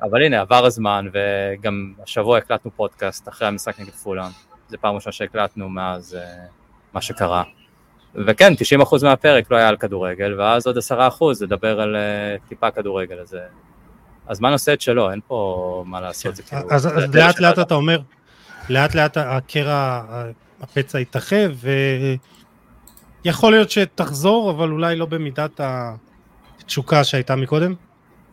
אבל הנה, עבר הזמן, וגם השבוע הקלטנו פודקאסט אחרי המשחק נגד פולאם. זו פעם ראשונה שהקלטנו מאז uh, מה שקרה. וכן, 90% מהפרק לא היה על כדורגל, ואז עוד 10% לדבר על uh, טיפה כדורגל, אז הזמן עושה את שלו, אין פה מה לעשות, זה כאילו... אז לאט לאט אתה אומר, לאט לאט הקרע הפצע יתאחה, ויכול להיות שתחזור, אבל אולי לא במידת התשוקה שהייתה מקודם.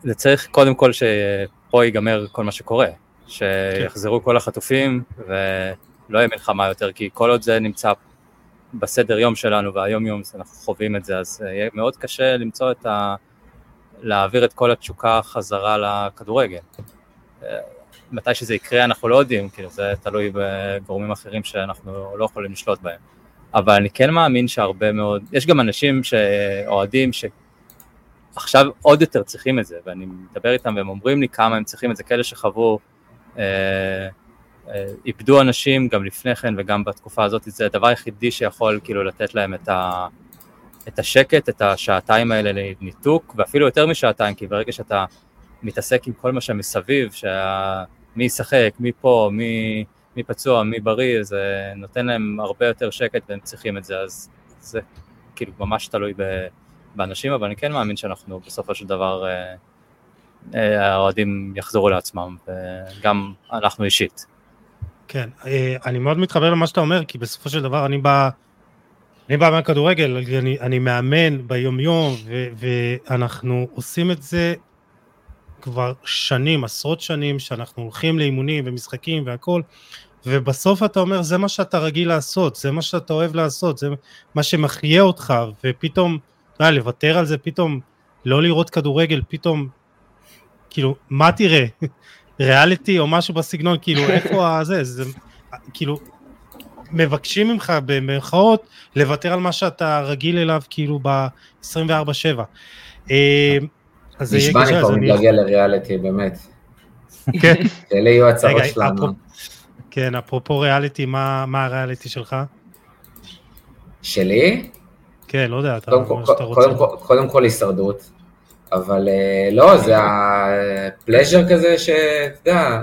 זה צריך קודם כל שפה ייגמר כל מה שקורה, שיחזרו כל החטופים ולא יהיה מלחמה יותר, כי כל עוד זה נמצא בסדר יום שלנו והיום יום אנחנו חווים את זה, אז יהיה מאוד קשה למצוא את ה... להעביר את כל התשוקה חזרה לכדורגל. מתי שזה יקרה אנחנו לא יודעים, כאילו זה תלוי בגורמים אחרים שאנחנו לא יכולים לשלוט בהם. אבל אני כן מאמין שהרבה מאוד, יש גם אנשים שאוהדים שעכשיו עוד יותר צריכים את זה, ואני מדבר איתם והם אומרים לי כמה הם צריכים את זה, כאלה שחוו, אה, אה, איבדו אנשים גם לפני כן וגם בתקופה הזאת, זה הדבר היחידי שיכול כאילו לתת להם את, ה, את השקט, את השעתיים האלה לניתוק, ואפילו יותר משעתיים, כי ברגע שאתה מתעסק עם כל מה שמסביב, שה... מי ישחק, מי פה, מי, מי פצוע, מי בריא, זה נותן להם הרבה יותר שקט והם צריכים את זה, אז זה כאילו ממש תלוי באנשים, אבל אני כן מאמין שאנחנו בסופו של דבר, אה, אה, האוהדים יחזרו לעצמם, וגם אנחנו אישית. כן, אה, אני מאוד מתחבר למה שאתה אומר, כי בסופו של דבר אני בא... אני בא מהכדורגל, אני, אני מאמן ביום יום ו, ואנחנו עושים את זה כבר שנים, עשרות שנים, שאנחנו הולכים לאימונים ומשחקים והכל, ובסוף אתה אומר, זה מה שאתה רגיל לעשות, זה מה שאתה אוהב לעשות, זה מה שמחיה אותך, ופתאום, אתה יודע, לוותר על זה, פתאום לא לראות כדורגל, פתאום, כאילו, מה תראה? ריאליטי או משהו בסגנון, כאילו, איפה הזה, זה, כאילו, מבקשים ממך במירכאות לוותר על מה שאתה רגיל אליו כאילו ב-24/7. אה, אז זה יהיה קשה. נשבע אני כבר מתגעגע לריאליטי, באמת. כן. אלה יהיו הצעות שלנו. כן, אפרופו ריאליטי, מה הריאליטי שלך? שלי? כן, לא יודע, אתה אומר שאתה רוצה. קודם כל הישרדות, אבל אה, לא, זה הפלז'ר כזה שאתה יודע,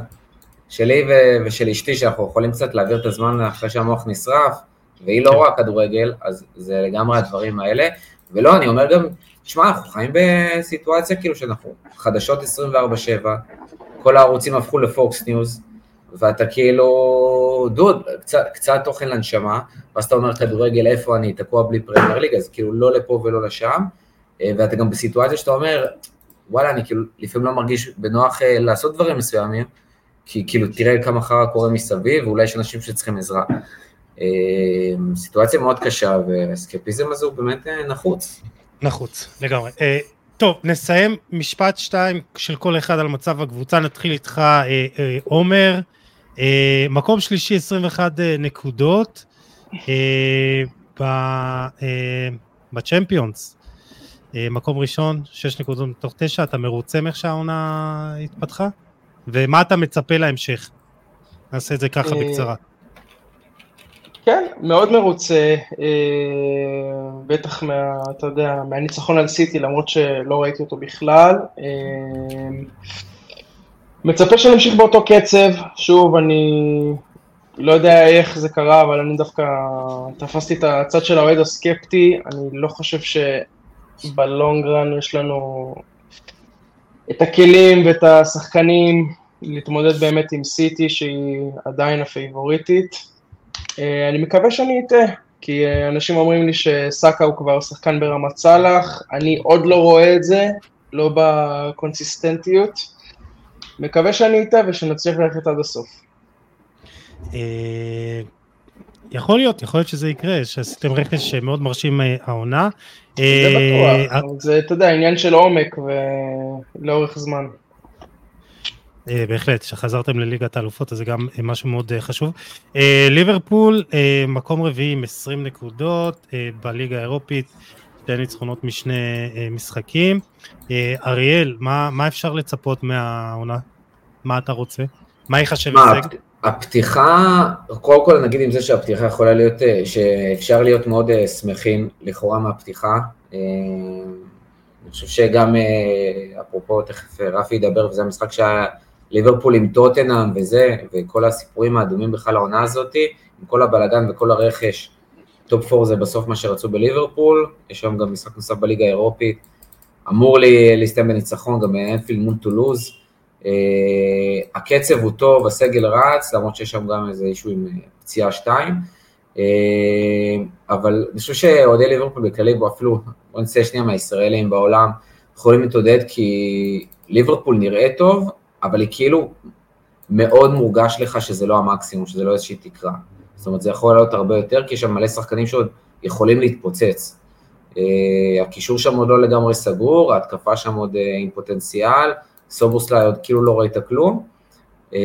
שלי ושל אשתי, שאנחנו יכולים קצת להעביר את הזמן אחרי שהמוח נשרף, והיא לא כן. רואה כדורגל, אז זה לגמרי הדברים האלה. ולא, אני אומר גם, תשמע, אנחנו חיים בסיטואציה כאילו שאנחנו חדשות 24-7, כל הערוצים הפכו לפוקס ניוז, ואתה כאילו, דוד, קצת, קצת תוכן לנשמה, ואז אתה אומר כדורגל, איפה אני, תקוע בלי פרמייר ליג, אז כאילו לא לפה ולא לשם, אה, ואתה גם בסיטואציה שאתה אומר, וואלה, אני כאילו לפעמים לא מרגיש בנוח אה, לעשות דברים מסוימים, כי כאילו תראה כמה חרא קורה מסביב, ואולי יש אנשים שצריכים עזרה. אה, סיטואציה מאוד קשה, והאסקפיזם הזה הוא באמת נחוץ. נחוץ, לגמרי. טוב, נסיים משפט שתיים של כל אחד על מצב הקבוצה, נתחיל איתך עומר, uh, מקום שלישי 21 uh, נקודות uh, ב, uh, בצ'מפיונס, uh, מקום ראשון, 6 נקודות מתוך 9, אתה מרוצה מאיך שהעונה התפתחה? ומה אתה מצפה להמשך? נעשה את זה ככה בקצרה. כן, מאוד מרוצה, אה, בטח מה, אתה יודע, מהניצחון על סיטי, למרות שלא ראיתי אותו בכלל. מצפה שנמשיך באותו קצב, שוב, אני לא יודע איך זה קרה, אבל אני דווקא תפסתי את הצד של האוהד הסקפטי, אני לא חושב שבלונגרן יש לנו את הכלים ואת השחקנים להתמודד באמת עם סיטי, שהיא עדיין הפייבוריטית. אה, אני מקווה שאני אטעה, כי אה, אנשים אומרים לי שסאקה הוא כבר שחקן ברמת סאלח, אני עוד לא רואה את זה, לא בקונסיסטנטיות. מקווה שאני אטעה ושנצליח ללכת עד הסוף. אה, יכול להיות, יכול להיות שזה יקרה, שעשיתם רכש מאוד מרשים העונה. זה בטוח, זה, אתה יודע, עניין של עומק ולאורך זמן. אה, בהחלט, שחזרתם לליגת האלופות, אז זה גם אה, משהו מאוד אה, חשוב. ליברפול, מקום רביעי עם 20 נקודות בליגה האירופית, שתי ניצחונות משני משחקים. אריאל, מה, מה אפשר לצפות מהעונה? מה אתה רוצה? מה ייחשב הישג? הפתיחה, קודם כל נגיד עם זה שהפתיחה יכולה להיות, שאפשר להיות מאוד שמחים לכאורה מהפתיחה. אני חושב שגם, אפרופו, תכף רפי ידבר, וזה המשחק שהיה ליברפול עם טוטנאם וזה, וכל הסיפורים האדומים בכלל העונה הזאת, עם כל הבלאגן וכל הרכש, top 4 זה בסוף מה שרצו בליברפול, יש היום גם משחק נוסף בליגה האירופית, אמור לי להסתיים בניצחון גם באנפילד מול טולוז, uh, הקצב הוא טוב, הסגל רץ, למרות שיש שם גם איזה אישו עם אה, פציעה שתיים, uh, אבל אני חושב שאוהדי ליברפול בכללי, אפילו, בוא נצא שנייה מהישראלים בעולם, יכולים להתעודד כי ליברפול נראה טוב, אבל היא כאילו מאוד מורגש לך שזה לא המקסימום, שזה לא איזושהי תקרה. זאת אומרת, זה יכול לעלות הרבה יותר, כי יש שם מלא שחקנים שעוד יכולים להתפוצץ. אה, הקישור שם עוד לא לגמרי סגור, ההתקפה שם עוד אה, עם פוטנציאל, סובוסליי עוד כאילו לא ראית כלום, אה,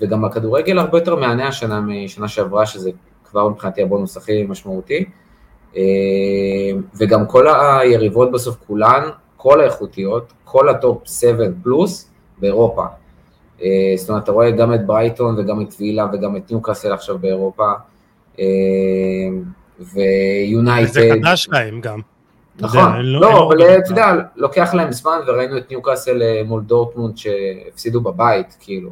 וגם הכדורגל הרבה יותר מהנה השנה משנה שעברה, שזה כבר מבחינתי הבונוס הכי משמעותי, וגם כל היריבות בסוף כולן, כל האיכותיות, כל ה top 7 פלוס באירופה. אה, זאת אומרת, אתה רואה גם את ברייטון וגם את וילה וגם את ניוקאסל עכשיו באירופה, אה, ויונייטד. זה חדש להם גם. נכון, לא, לא אבל אתה יודע, לוקח להם זמן וראינו את ניוקאסל מול דורטמונד שהפסידו בבית, כאילו.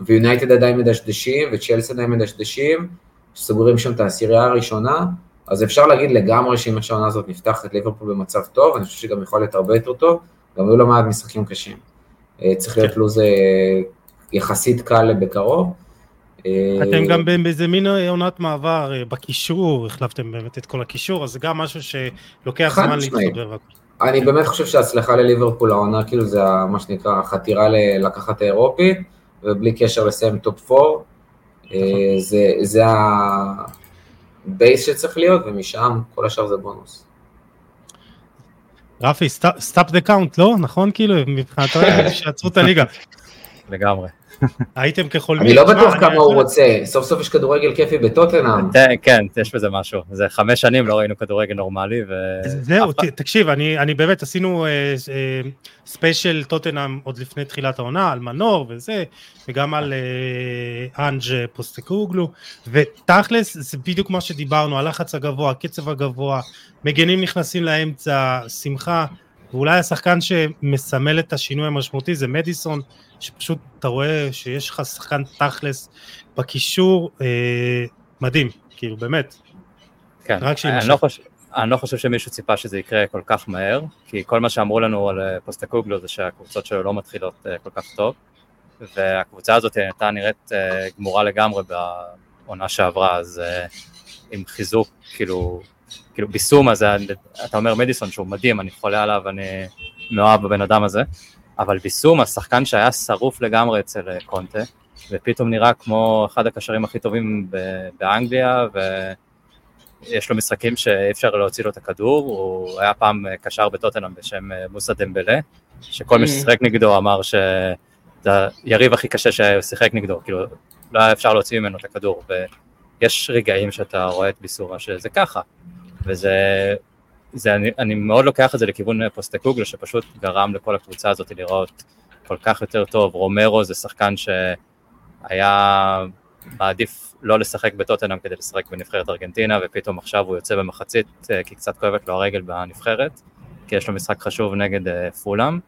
ויונייטד עדיין מדשדשים וצ'לסי עדיין מדשדשים, שסוגרים שם את העשירייה הראשונה, אז אפשר להגיד לגמרי שאם העונה הזאת נפתחת ליברפול במצב טוב, אני חושב שגם יכול להיות הרבה יותר טוב, גם היו לו מעט משחקים קשים. צריך להיות כן. לו"ז יחסית קל בקרוב. אתם גם באיזה מין עונת מעבר בקישור, החלפתם באמת את כל הקישור, אז זה גם משהו שלוקח זמן להתחבר. אני באמת חושב שההצלחה לליברפול העונה, כאילו זה מה שנקרא החתירה לקחת האירופית, ובלי קשר לסיים top 4, זה, זה ה base שצריך להיות, ומשם כל השאר זה בונוס. רפי, stop the count, לא? נכון? כאילו, מבחינתו שעצרו את הליגה. לגמרי. הייתם כחולמים. אני לא בטוח כמה הוא רוצה, סוף סוף יש כדורגל כיפי בטוטנאם. כן, יש בזה משהו, זה חמש שנים לא ראינו כדורגל נורמלי. זהו, תקשיב, אני באמת עשינו special אה, טוטנאם עוד לפני תחילת העונה, על מנור וזה, וגם על אה, אנג' פוסטקוגלו, ותכלס זה בדיוק מה שדיברנו, הלחץ הגבוה, הקצב הגבוה, מגנים נכנסים לאמצע, שמחה. ואולי השחקן שמסמל את השינוי המשמעותי זה מדיסון, שפשוט אתה רואה שיש לך שחקן תכלס בקישור אה, מדהים, כאילו באמת. כן, אני לא, חושב, אני לא חושב שמישהו ציפה שזה יקרה כל כך מהר, כי כל מה שאמרו לנו על אה, פוסטקוגלו זה שהקבוצות שלו לא מתחילות אה, כל כך טוב, והקבוצה הזאת הייתה נראית אה, גמורה לגמרי בעונה שעברה, אז עם חיזוק, כאילו, כאילו ביסום הזה, אתה אומר מדיסון שהוא מדהים, אני חולה עליו, אני מאוהב בבן אדם הזה, אבל ביסום, השחקן שהיה שרוף לגמרי אצל אה, קונטה, ופתאום נראה כמו אחד הקשרים הכי טובים באנגליה, ויש לו משחקים שאי אפשר להוציא לו את הכדור, הוא היה פעם אה, קשר בטוטנאם בשם אה, מוסא דמבלה, שכל מי mm. ששיחק נגדו אמר שזה היריב הכי קשה ששיחק נגדו, כאילו לא היה אפשר להוציא ממנו את הכדור, ויש רגעים שאתה רואה את ביסומה שזה ככה, וזה, זה, אני, אני מאוד לוקח את זה לכיוון פוסטקוגלו, שפשוט גרם לכל הקבוצה הזאת לראות כל כך יותר טוב. רומרו זה שחקן שהיה מעדיף לא לשחק בטוטנאם כדי לשחק בנבחרת ארגנטינה, ופתאום עכשיו הוא יוצא במחצית, אה, כי קצת כואבת לו הרגל בנבחרת, כי יש לו משחק חשוב נגד אה, פולאם,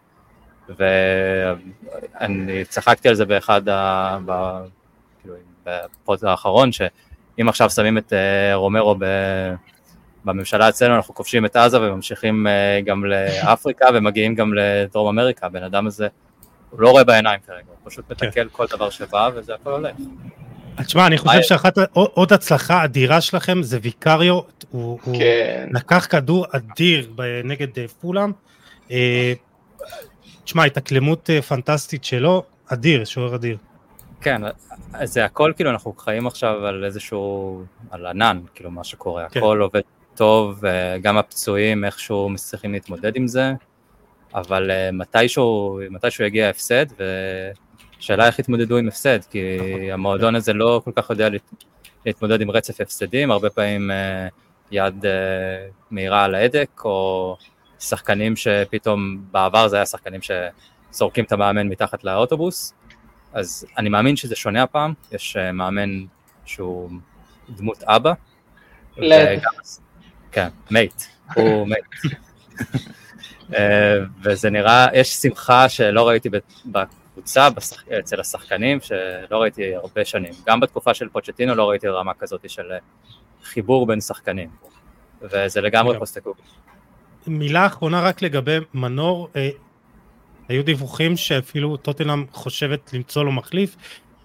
ואני צחקתי על זה באחד, ה... ב... כאילו, בפוד האחרון, שאם עכשיו שמים את אה, רומרו ב... בממשלה אצלנו אנחנו כובשים את עזה וממשיכים אה, גם לאפריקה ומגיעים גם לדרום אמריקה, הבן אדם הזה, הוא לא רואה בעיניים כרגע, הוא פשוט מתקל כן. כל דבר שבא וזה הכל הולך. תשמע, אני חושב שאחת, עוד הצלחה אדירה שלכם זה ויקריו, הוא, כן. הוא לקח כדור אדיר נגד אה, פולאם. אה, תשמע, התאקלמות פנטסטית שלו, אדיר, שוער אדיר. כן, זה הכל כאילו אנחנו חיים עכשיו על איזשהו, על ענן, כאילו מה שקורה, כן. הכל עובד טוב, גם הפצועים איכשהו מצליחים להתמודד עם זה, אבל אה, מתישהו, מתישהו יגיע ההפסד, ושאלה איך יתמודדו עם הפסד, כי המועדון הזה לא כל כך יודע להתמודד עם רצף הפסדים, הרבה פעמים אה, יד אה, מהירה על ההדק, או שחקנים שפתאום, בעבר זה היה שחקנים שזורקים את המאמן מתחת לאוטובוס, אז אני מאמין שזה שונה הפעם, יש מאמן שהוא דמות אבא, וגם, כן, mate, הוא mate. אה, וזה נראה, יש שמחה שלא ראיתי בקבוצה, אצל השחקנים, שלא ראיתי הרבה שנים. גם בתקופה של פוצ'טינו לא ראיתי רמה כזאת של חיבור בין שחקנים. וזה לגמרי פוסטקוק. מילה אחרונה רק לגבי מנור, אה, היו דיווחים שאפילו טוטנאם חושבת למצוא לו מחליף,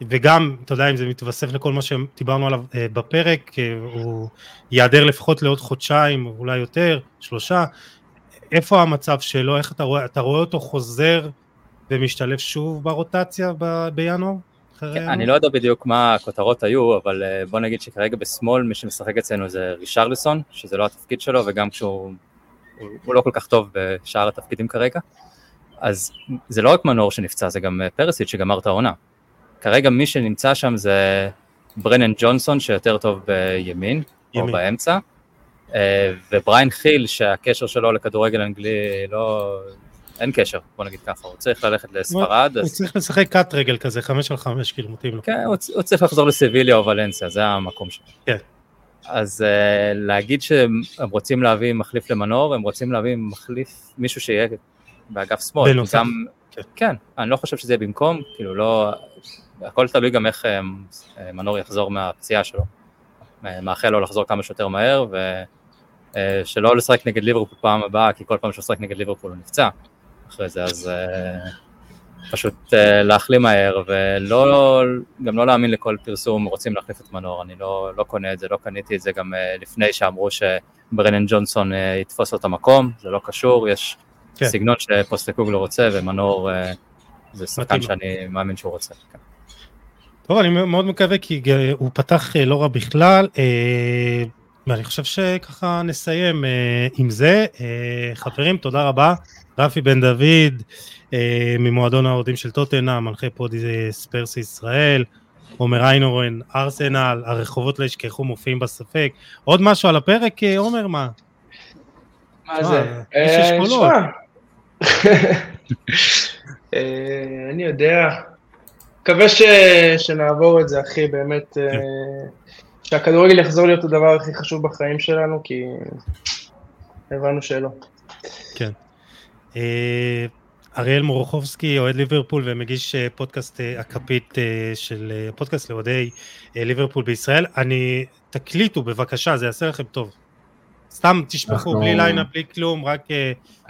וגם, אתה יודע, אם זה מתווסף לכל מה שדיברנו עליו אה, בפרק, אה, הוא ייעדר לפחות לעוד חודשיים, אולי יותר, שלושה. איפה המצב שלו? איך אתה רואה, אתה רואה אותו חוזר ומשתלב שוב ברוטציה ב, בינואר? כן, אני לא יודע בדיוק מה הכותרות היו, אבל אה, בוא נגיד שכרגע בשמאל מי שמשחק אצלנו זה רישרלסון, שזה לא התפקיד שלו, וגם כשהוא הוא, הוא לא כל כך טוב בשאר התפקידים כרגע. אז זה לא רק מנור שנפצע, זה גם פרסיט שגמר את העונה. כרגע מי שנמצא שם זה ברנן ג'ונסון שיותר טוב בימין, ימין. או באמצע, אה, ובריין חיל שהקשר שלו לכדורגל אנגלי לא, אין קשר, בוא נגיד ככה, הוא צריך ללכת לספרד. הוא צריך לשחק קאט רגל כזה, חמש על חמש, כאילו מתאים לו. כן, הוא צריך לחזור לסביליה או ולנסיה, זה המקום שלו. כן. אז uh, להגיד שהם רוצים להביא מחליף למנור, הם רוצים להביא מחליף, מישהו שיהיה באגף שמאל. בנוסף. גם, כן. אני לא חושב שזה יהיה במקום, כאילו לא, הכל תלוי גם איך uh, מנור יחזור מהפציעה שלו. מאחל לו לחזור כמה שיותר מהר, ושלא לשחק נגד ליברפול פעם הבאה, כי כל פעם שהוא משחק נגד ליברפול הוא נפצע. אחרי זה, אז פשוט להחלים מהר, ולא, גם לא להאמין לכל פרסום, רוצים להחליף את מנור, אני לא, לא קונה את זה, לא קניתי את זה גם לפני שאמרו שברנן ג'ונסון יתפוס לו את המקום, זה לא קשור, יש כן. סגנון שפוסטקוגלו רוצה, ומנור uh, זה שחקן שאני מאמין שהוא רוצה. כן. טוב, אני מאוד מקווה כי הוא פתח לא רע בכלל. ואני חושב שככה נסיים עם זה. חברים, תודה רבה. רפי בן דוד אה, ממועדון האוהדים של טוטנה, מנחה פודי ספרס ישראל, עומר איינורן, ארסנל, הרחובות לא ישכחו מופיעים בספק. עוד משהו על הפרק, אה, עומר, מה? מה זה? יש אה, אשכולות. אה, אני יודע. מקווה שנעבור את זה, אחי, באמת. כן. שהכדורגל יחזור להיות הדבר הכי חשוב בחיים שלנו, כי הבנו שלא. כן. אה, אריאל מורוכובסקי, אוהד ליברפול ומגיש אה, פודקאסט אה, הכפית של פודקאסט לאוהדי ליברפול בישראל. אני, תקליטו בבקשה, זה יעשה לכם טוב. סתם תשפכו, אנחנו... בלי ליינה, בלי כלום, רק...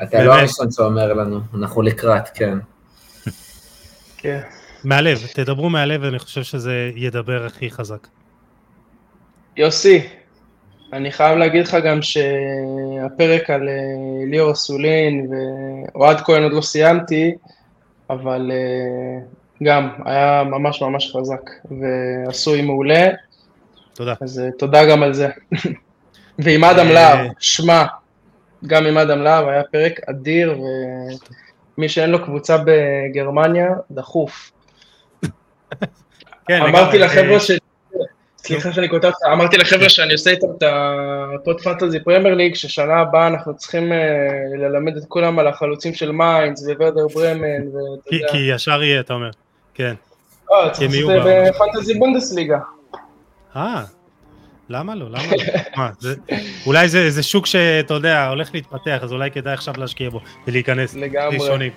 אתה באמת... לא הראשון שאומר לנו, אנחנו לקראת, כן. כן. מהלב, תדברו מהלב, ואני חושב שזה ידבר הכי חזק. יוסי, אני חייב להגיד לך גם שהפרק על אה, ליאור אסולין ואוהד כהן עוד לא סיימתי, אבל אה, גם היה ממש ממש חזק ועשוי מעולה. תודה. אז אה, תודה גם על זה. ועם אדם להב, שמע, גם עם אדם להב היה פרק אדיר, ומי שאין לו קבוצה בגרמניה, דחוף. כן, אמרתי לחבר'ה ש... סליחה שאני אותך, אמרתי לחבר'ה שאני עושה איתם את הפוד fantasy פרמייר ליג, ששנה הבאה אנחנו צריכים אה, ללמד את כולם על החלוצים של מיינץ וורדר ברמן, ואתה יודע. כי ישר יהיה, אתה אומר, כן. אה, צריך לעשות את זה ב fantasy בונדסליגה. אה, למה לא? למה לא? מה, זה, אולי זה, זה שוק שאתה יודע, הולך להתפתח, אז אולי כדאי עכשיו להשקיע בו ולהיכנס לגמרי. ראשונים.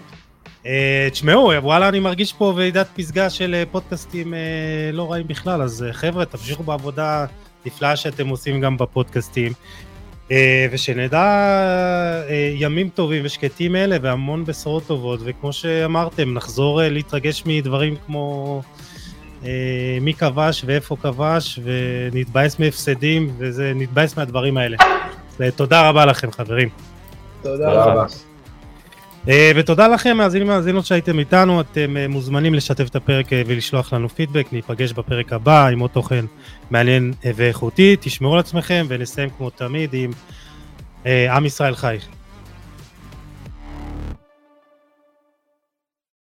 אה, תשמעו, וואלה, אני מרגיש פה ועידת פסגה של אה, פודקאסטים אה, לא רעים בכלל, אז חבר'ה, תמשיכו בעבודה נפלאה שאתם עושים גם בפודקאסטים, ושנדע ימים טובים ושקטים אלה והמון בשורות טובות, וכמו שאמרתם, נחזור להתרגש מדברים כמו מי כבש ואיפה כבש, ונתבאס מהפסדים, ונתבאס מהדברים האלה. תודה רבה לכם, חברים. תודה רבה. אה, ותודה לכם, מאזינים ומאזינות שהייתם איתנו, אתם אה, מוזמנים לשתף את הפרק אה, ולשלוח לנו פידבק, ניפגש בפרק הבא עם עוד תוכן מעניין ואיכותי, תשמרו על עצמכם ונסיים כמו תמיד עם עם ישראל חי.